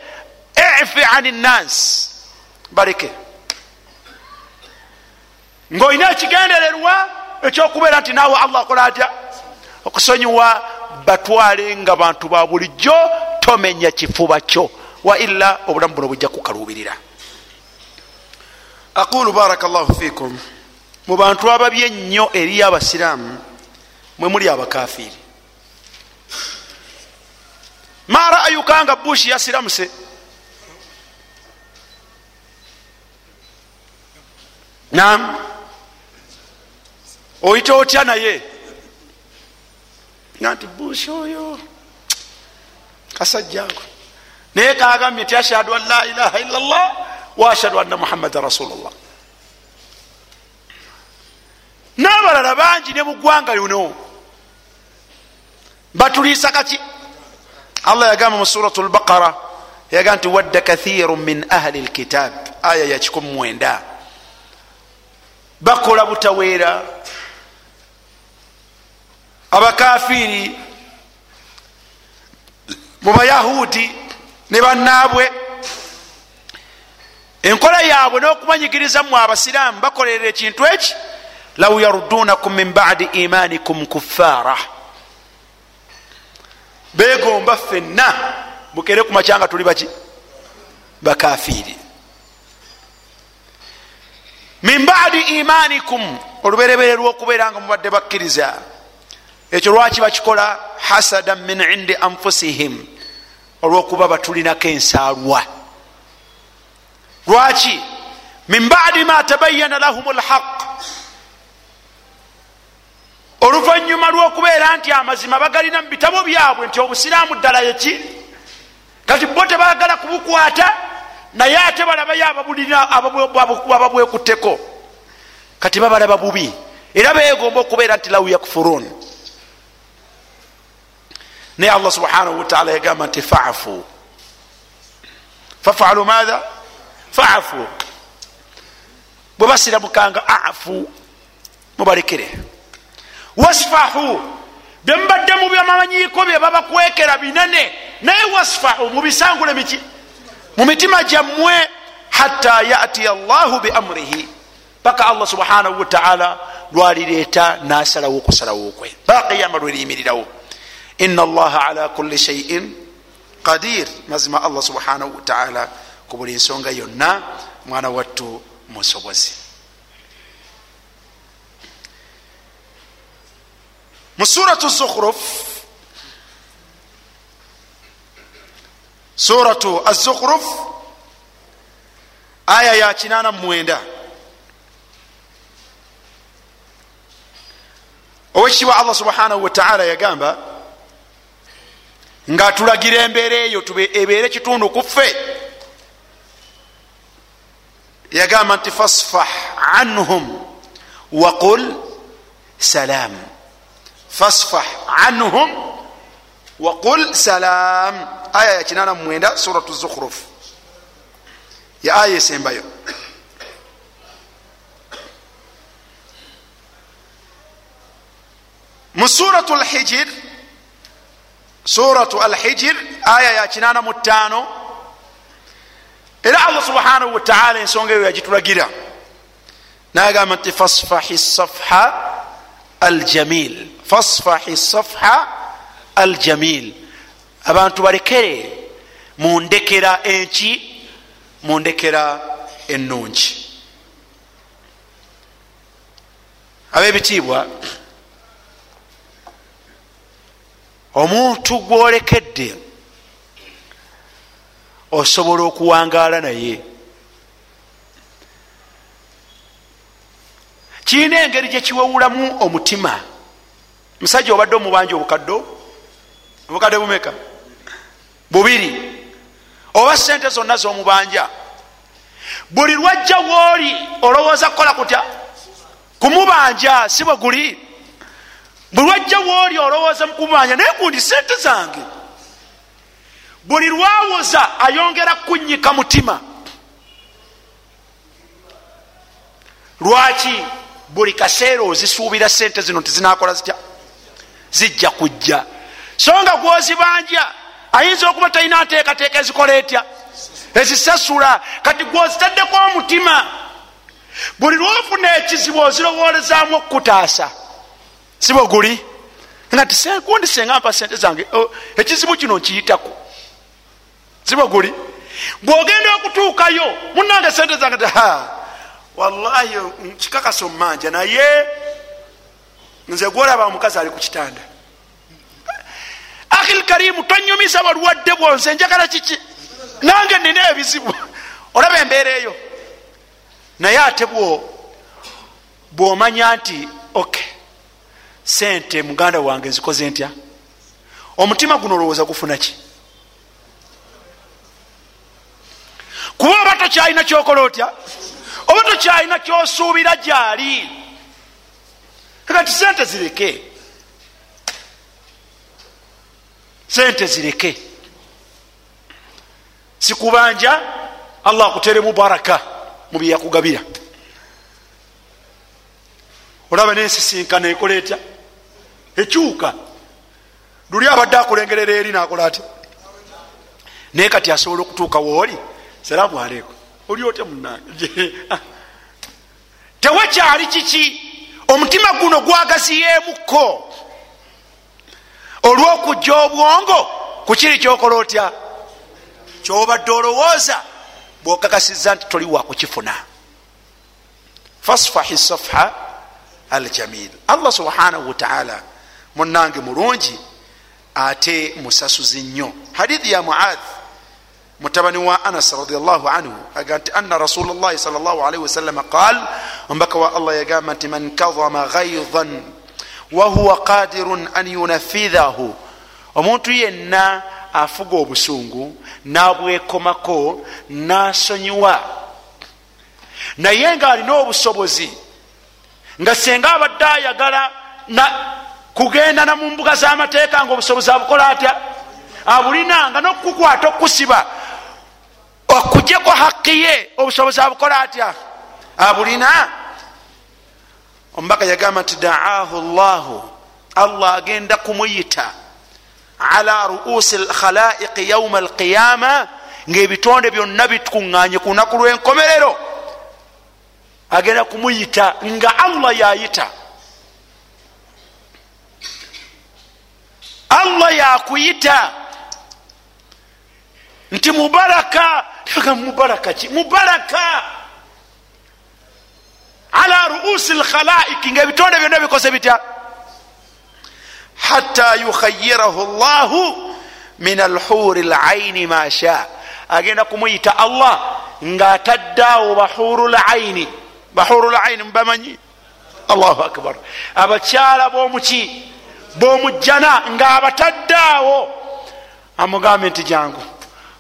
ifi ani nnansi baleke ngaolina ekigendererwa ekyokubeera nti naawe allah akola atya? Okusonyiwa batwale nga bantu ba bulijjo tomenya kifuba kyo waila obulamu buno bujja kukaluubirira. Aqulu baraka llahu fikum mu bantu ababi ennyo eri abasiraamu mwe muli abakafiri ma ra'ayuka nga bushi yasiramuse nam oyita otya naye? Nga nti bushi oyo. Kasajjangu naye kagambye ti ashhadu an la ilaha illa llah wa ashhadu anna muhammadan rasulullah. N'abalala bangi ne mugwanga luno batuliisa kaki? Allah yagamba mu surat lbaqara yagamba nti wadda kathiru min ahli lkitab aya ya 19 bakola butaweera. Abakafiri mu bayahudi ne bannaabwe enkola yaabwe n'okumanyigiriza mu abasiraamu bakolerera ekintu eki? Law yarudunakum min badi imanikum kuffara begomba fenna mukere ku macyanga tuli baki? Bakafiri min badi imanikum. Oluberebere lwokubeera nga mubadde bakkiriza. Ekyo lwaki bakikola? Hasadan min indi anfusihim. Olwokuba batulinako ensaalwa. Lwaki? Min badi ma tabayana lahum lhaq oluvanyuma lwokubeera nti amazima bagalina mu bitabo byabwe nti obusiraamu ddala yeki kati bo tebagala kubukwata naye ate balabayo ababulina ababwekutteko kati babalaba bubi. Era begomba okubeera nti law yakfurun naye allah subhanahu wataala yagamba nti faafu fafalu matha faafu bwe basiramukanga afu. Mubalekere. Wasfahu. Byemubadde mubyamanyiiko bye babakwekera binene naye wasfahu mubisangule miki mu mitima gyammwe hatta yatiya llahu biamrihi paka allah subhanahu wataala lwalireeta nasalawo okusalawo kwe. Baqiyama lweriyimirirawo ina allaha ala kulli shaiin qadir. Mazima allah subhanahu wataala ku buli nsonga yonna mwana wattu musobozi. Mu suratu zukhruf suratu azukhruf aya ya 89 owekitiibwa allah subhanahu wataala yagamba nga tulagira embeera eyo ebeere kitundu kuffe yagamba nti fasfah anhum waqul salam. Fasfah anhum waqul salam aya ya 89 suratu zukhruf ya aya esembayo mu suratu lhijir suratu alhijir aya ya 85 era allah subhanahu wataala ensonga eyo yagitulagira nagamba nti fasfahi safha aljamil fasfahi safha aljamil. Abantu balekere mundekera enki mundekera ennungi. Abebitiibwa omuntu gwolekedde osobola okuwangaala naye. Kirina engeri gyekiwewulamu omutima. Musajja obadde omubanja obukaddo obukadde bumeka? Bubiri. Oba sente zonna zomubanja? Buli lwajja wooli olowooza kukola kutya? Kumubanja si bwe guli? Buli lwajja wooli olowooza mukumubanja naye gundi sente zange. Buli lwawoza ayongera kunyika mutima. Lwaki buli kaseera ozisuubira sente zino tizinakola zitya? Zijja kujja so nga gwozibanja. Ayinza okuba talina nteekateeka ezikola etya? Ezisasula. Kati gwozitaddeko omutima. Buli lwofuna ekizibu ozirowolezaamu okukutaasa. Si bwe guli? Nga gundi senga mpa sente zange. Ekizibu kino nkiyitako. Si bwe guli? Bwogenda okutuukayo munange sente zange wallahi kikakasa omumanja naye nze gwolaba omukazi ali ku kitanda akhil karimu tonyumisa balwadde bwonse njagala kiki? Nange nina ebizibu. Olaba embeera eyo. Naye ate bwo bwomanya nti ok sente muganda wange nzikoze ntya? Omutima guno olowooza gufuna ki? Kuba oba tokyalina kyokola otya? Oba tokyalina kyosuubira gyali? Kati sente zireke sente zireke. Sikubanja allah akuteremu baraka mu byeyakugabira olaba nensisinkana ekola etya? Ekyuka. Luli abadde akulengerera eri nakola ati naye kati asobola okutuuka wooli salaamu aleiku oli otya munange <laughs> tewakyali kiki? Omutima guno gwagaziyeemukko olwokujja obwongo kukiri kyokola otya? Kyobadde olowooza bwokakasiza nti toli wakukifuna fasfahi safha aljamil. Allah subhanahu wataala munange mulungi ate musasuzi nnyo. Hadithi ya muadh mutabani wa anas radiallahu anhu aga nti anna rasul llahi sal llah alaihi wasallama qal ombaka wa allah yagamba nti man kadhama gaidan wahuwa qadirun an yunafidhahu. Omuntu yenna afuga obusungu nabwekomako nasonyiwa. Naye ngaalina obusobozi nga senga abadde ayagala kugenda na mu mbuga z'amateeka nga obusobozi abukola atya abulinanga nokukukwata okusiba okujeko haki ye obusobozi abukola atya? Abulina omubaka yagamba nti daahu llahu allah agenda kumuyita ala ruusi lkhalaiqi yauma alqiyama ngaebitonde byonna bitukuŋŋanye ku lunaku lw'enkomerero. Agenda kumuyita nga allah yayita. Allah yakuyita. Nti mubaraka. Mubaraka ki? Mubaraka ala ruusi lkhalaiki nga ebitonde byonna bikose bitya hatta yukhayirahu llahu min alhuri laini ma sha. Agenda kumuyita allah ngaataddaawo bahuru laini bahuru laini mubamanyi allahu akbar. Abakyala bomuki bomujjana nga abataddaawo amugambe nti jangu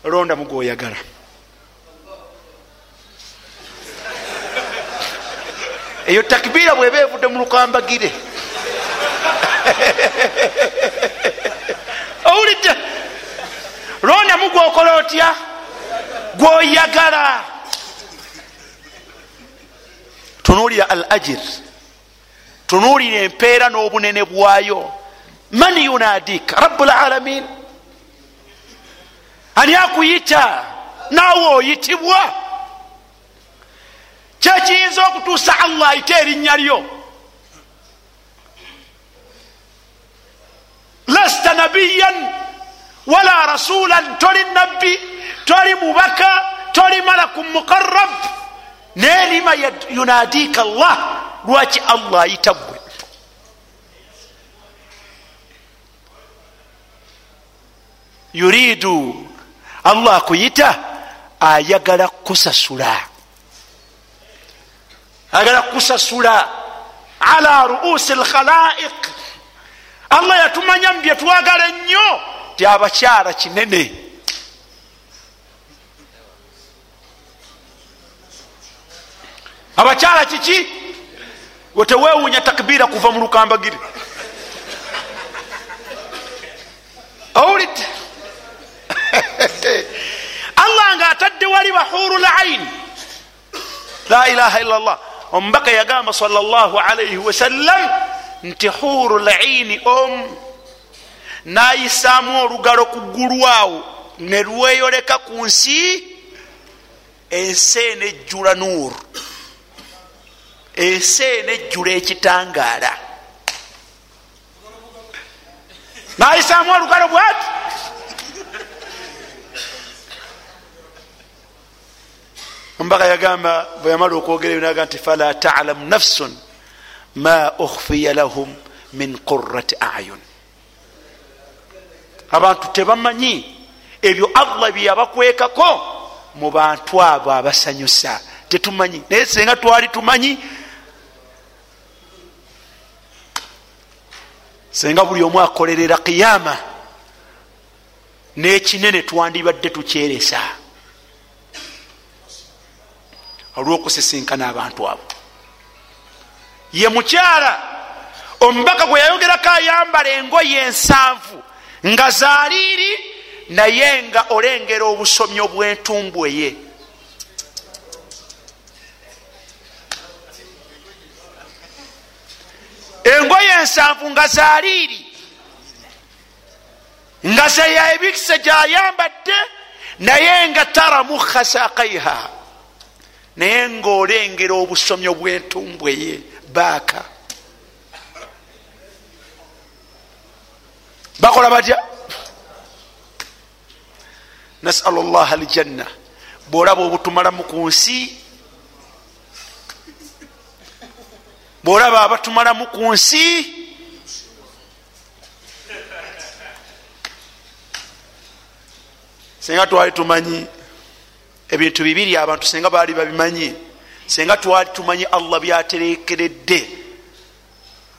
londa mugwoyagala eyo takbiira bweba evudde mu lukambagire. <laughs> Owulidde? Londa mugwokola otya? Gwoyagala. Tunuulira al ajir tunuulira empeera n'obunene bwayo. Man yunadik rabulalamin ani akuyita? Naawe oyitibwa kyekiyinza okutuusa allah ayite erinnya lyo? Lasta nabiyan wala rasulan toli nabbi toli mubaka toli malaku muqarab nelima yunadika allah lwaki allah ayita gwe yuridu allah akuyita ayagala kusasula ayagala kusasula ala ruusi lkhalaiq. Allah yatumanya mu byetwagala ennyo ti abakyala kinene. Abakyala kiki? Wetewewunya takbiira kuva mu lukambagiri owulidde? <laughs> Allah nga atadde wali bahuru laini la ilaha illa llah omubaka yagamba salllah alaihi wasallam nti huru laini omu nayisaamu olugalo ku ggulwawo ne lweyoleka ku nsi ensi enejjula nuuru ensi enejjula ekitangaala. Nayisaamu olugalo bwati ombaka yagamba bwe yamala okwogera ebyo naga nti fala talamu nafsun ma ukhfiya lahum min qurati ayun. Abantu tebamanyi ebyo allah byeyabakwekako mu bantu abo abasanyusa. Tetumanyi. Naye senga twali tumanyi senga buli omu akolerera qiyama n'ekinene twandibadde tukyeresa olwokusisinkana abantu abo. Ye mukyala omubaka gwe yayogerako ayambala engoye ensanvu nga zaliiri naye nga olengera obusomyo bw'entumbwe ye engoye ensanvu nga zaliiri nga zeya ebikisa gyayambadde naye nga tara mukhasakaiha naye ngaolengera obusomyo bw'entumbwe ye baaka. Bakola batya? Nasalu llah aljanna. Bwolaba obutumalamu ku nsi bwolaba abatumalamu ku nsi senga twali tumanyi ebintu bibiri abantu senga baali babimanyi senga twali tumanyi allah byaterekeredde.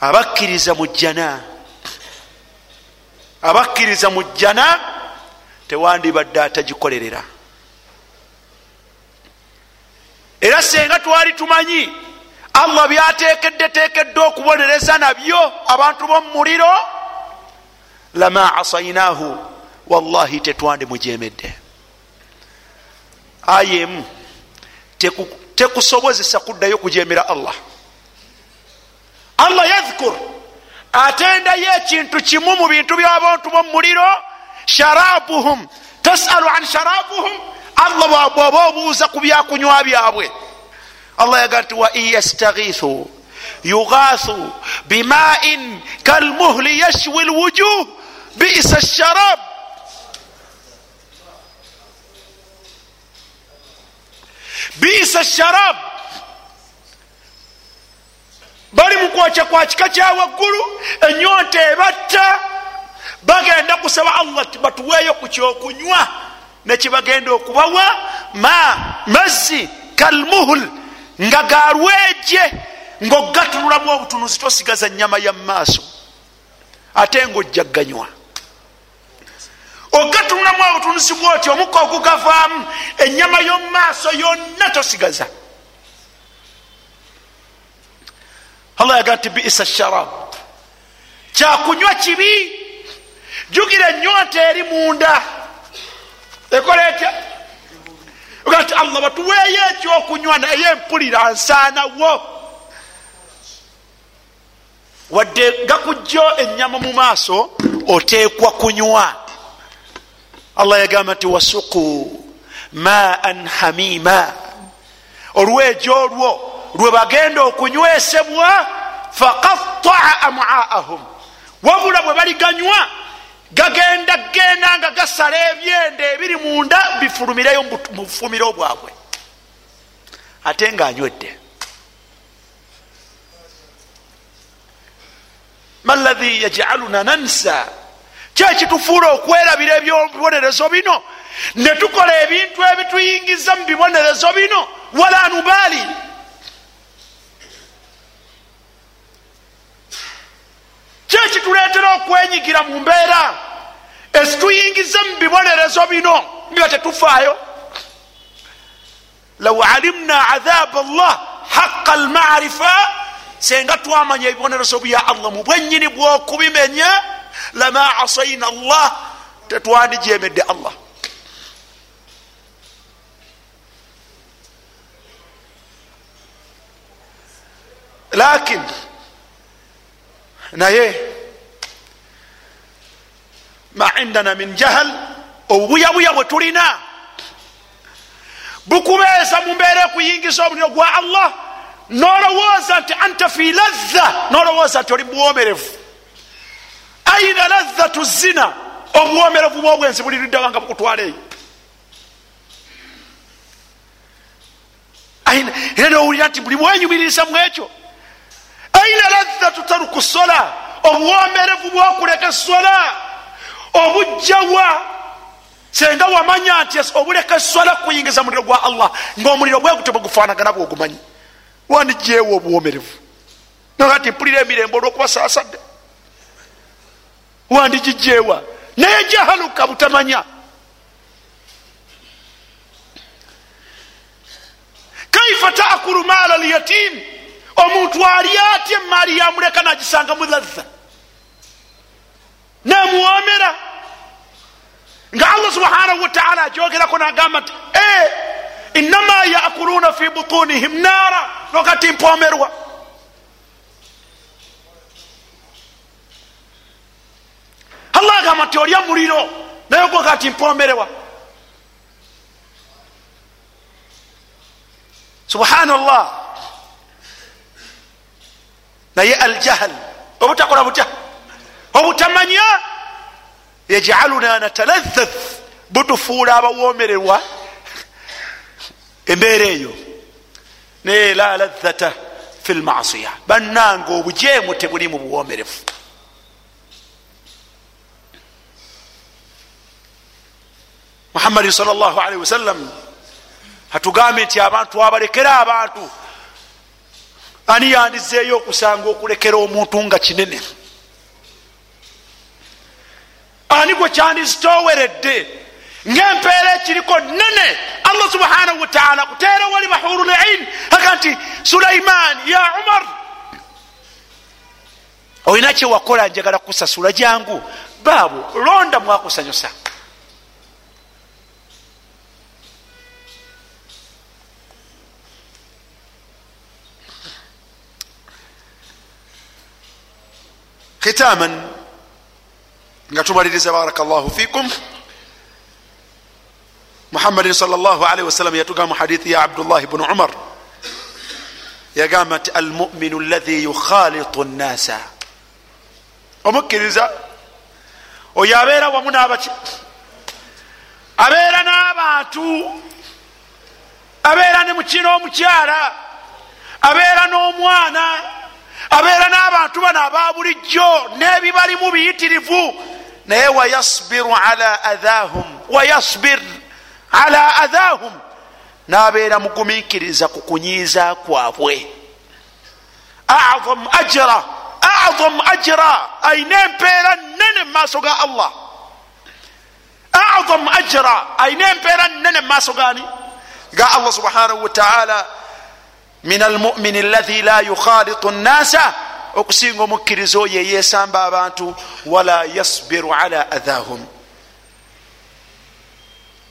Abakkiriza mu jjana abakkiriza mu jjana tewandibadde atagikolerera era senga twali tumanyi allah byatekedde tekedde okubonereza nabyo abantu bomumuliro lama asainahu wallahi tetwandimujemedde aya emu. Tekusobozesa kuddayo kujemera allah. Allah yadhkur. Atendayo ekintu kimu mu bintu byabantu bomuliro sharabuhum. Tasalu an sharabuhum. Allah bwaba obuuza ku byakunywa byabwe. Allah yaga nti wa in yastaghithu yughathu bimain kalmuhli yashwi lwujuh bisa sharab bisa sharab bali mukwokya kwa kika kyawaggulu enyonta ebatta. Bagenda kusaba allah batuweeyo ku kyokunywa nekibagenda okubawa ma mazzi kalmuhul nga galweje ngaogatunulamu obutunuzi tosigaza nyama ya maaso ate ngaojja ganywa ogatunulamu obutunuzi bwoti omukka ogugavaamu enyama y'omumaaso yonna tosigaza. Allah yaga nti bisa sharab. Kyakunywa kibi jugira enyonta eri munda. Ekola etya oga nti allah batuweeyo ekyokunywa naye mpulira nsaanawo wadde gakujjo enyama mu maaso oteekwa kunywa allah yagamba nti wasuku maan hamima. Olwejo olwo lwe bagenda okunywesebwa faqataa amaahum. Wabula bwe baliganywa gagenda genda nga gasala ebyenda ebiri munda bifulumireyo mu bufumiro bwabwe. Ate nga anywedde. Ma lahi yajaluna nansa kyekitufuula okwerabira ebibonerezo bino ne tukola ebintu ebituyingiza mu bibonerezo bino. Wala nubaali kyekituleetera okwenyigira mu mbeera ezituyingiza mu bibonerezo bino. Nga tetufaayo. Law alimna adhaba llah haqa almarifa senga twamanya ebibonerezo bya allah mu bwenyini bwokubimenya lama asaina llah tetwandijemedde allah. Lakin naye ma indana min jahal obubuyabuya bwe tulina bukubeeza mu mbeera ekuyingiza omuliro gwa allah. Nolowooza nti anta fi ladha. Nolowooza nti oli buwomerevu aina ladhatu zina obuwomerevu bwobwenzi buliriddawa nga bukutwala eyo. Era nowulira nti buli bwenyumiriza mu ekyo. Aina ladhatu taruku sola. Obuwomerevu bwokuleka sola. Obujjawa senga wamanya nti obuleka sola kuyingiza muliro gwa allah ngaomuliro bwegute bwegufanagana bwogumanyi. Wandijeewo obuwomerevu. Naga ti mpulira emirembe olwokuba saasadde wandigijeewa naye jahaluka butamanya. Kaifa taakulu maala lyatim omuntu ali atya emaali yamuleka nagisanga mu ladha? Nemuwomera nga allah subhanahu wataala ajogerako nagamba nti inama yakuluna fi butunihim naara. Nokati mpomerwa allah agamba nti olya muliro naye gwo kati mpomerewa. Subhanallah. Naye aljahal obutakola butya? Obutamanya? Yajaluna nataladhath butufuula abawomererwa embeera eyo. Naye la ladhata fi lmasiya bannanga obujeemu tebuli mu buwomerevu muhammadin sal llah alaihi wasallam. Atugambye nti abantu abalekera abantu. Ani yandizeeyo okusanga okulekera omuntu nga kinene? Ani gwe kyandizitoweredde ngaempeera ekiriko nene allah subhanahu wataala kuteera wali bahurulain aga nti sulaiman ya umar. Olina kyewakola njagala kusasula jangu baabo londa mwakusanyusa khitaman nga tumaliriza baraka llahu fikum muhammadin salllahalihi wasallam yatugamba mu hadithi ya abdullahi bnu umar yagamba nti almuminu allahi yukhalitu nnasa omukkiriza oyo abeera wamu n'abaki abeera n'abantu abeera ne mukina omukyala abeera n'omwana abeera n'abantu bano aba bulijjo n'ebibalimu biyitirivu. Naye wayasbiru ala adhahum wayasbir ala adhahum n'abeera mugumikiriza ku kunyiiza kwabwe. Azam ajra azam ajra. Ayina empeera nene mu maaso ga allah. Azam ajra ayina empeera nene mu maaso gani ga allah subhanahu wataala min almumini allahi la yukhalitu nnasa okusinga omukkiriza oyo eyesamba abantu wala yasbiru ala adhahum.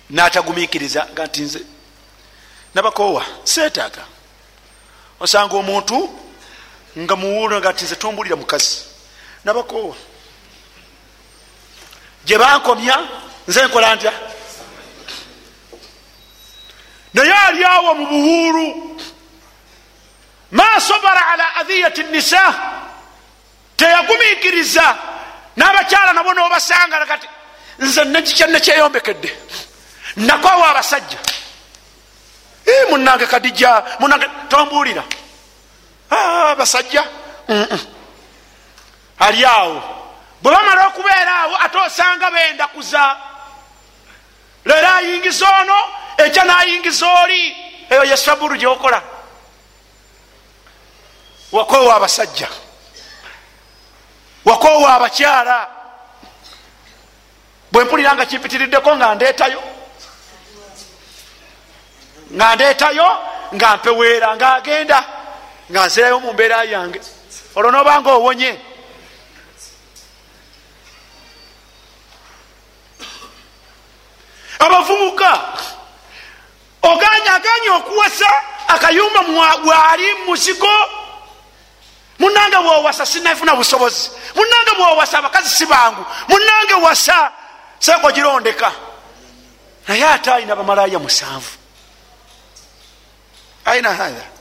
Natagumikiriza nga nti nze nabakoowa seetaaga. Osanga omuntu nga muwulo nga ti nze tombulira mukazi nabakoowa. Gye bankomya nze nkola ntya? Naye ali awo mu buwuulu ma sobara ala adhiyati nisa. Teyagumikiriza. N'abakyala nabo nobasanga kati nze nekyekyeyombekedde nakwawa abasajja. Munange kadija munange tombuulira. Basajja ali awo. Bwe bamala okubeera awo ate osanga benda kuza. Leero ayingiza ono ekya nayingiza oli. Eyo yesaburu gyokola wakoowa abasajja wakoowa abakyala bwe mpulira nga kimpitiriddeko nga ndeetayo nga ndeetayo nga mpeweera nga agenda nga nzirayo mu mbeera yange. Olwo nobanga owonye. Abavubuka oganya aganya okuwasa akayumba bwali muzigo munange bwowasa sinafuna busobozi. Munange bwowasa abakazi si bangu. Munange wasa seeko girondeka. Naye ate ayina bamalaya musanvu. Aina hatha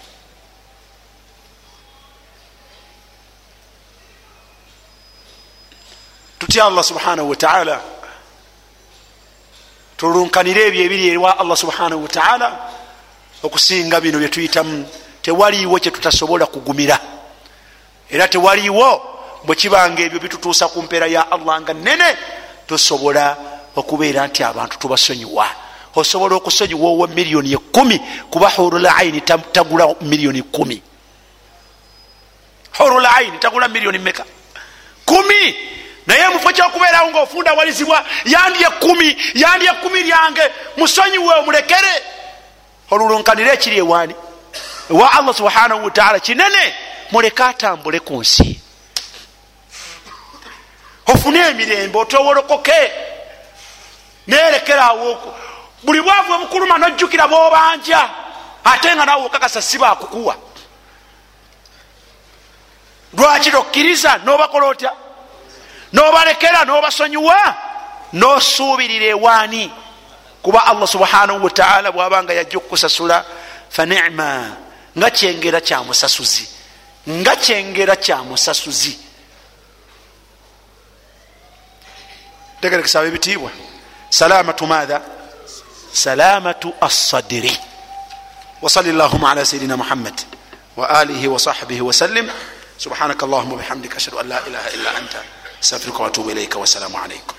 tutya allah subhanahu wataala tulunkanire ebyo ebiri ewa allah subhanahu wataala okusinga bino byetuyitamu tewaliiwo kyetutasobola kugumira era tewaliiwo bwekibanga ebyo bitutuusa ku mpeera ya allah nga nene tosobola okubeera nti abantu tubasonyiwa. Osobola okusonyiwa owa miliyoni ekumi kuba hurulaini tagula miliyoni kumi hurulaini tagula miliyoni meka kumi! Naye mufo kyokubeerawo ngaofundawalizibwa yandi ekumi yandi ekumi lyange musonyiwe omulekere olulunkanire ekiri ewaani? Ewa allah subhanahu wataala kinene muleke atambule ku nsi. Ofune emirembe otowolokoke. Nerekerawo buli bwavu obukuluma nojjukira bwobanja ate nga nawe okakasa sibakukuwa lwaki tokkiriza? Nobakola otya? Nobalekera? Nobasonyiwa? Nosuubirira ewaani. Kuba allah subhanahu wataala bwabanga yajja okukusasula fanima nga kyengera kyamusasuzi nga kyengera kyamusasuzi tegerekesa abebitiibwa salamatu matha salamatu assadiri وصل اللهم على سيدنا محمد وآله وصحبه وسلم سبحانك اللهم وبحمدك أشهد أن لا إله إلا أنت استغفرك واتوب إليك والسلام عليكم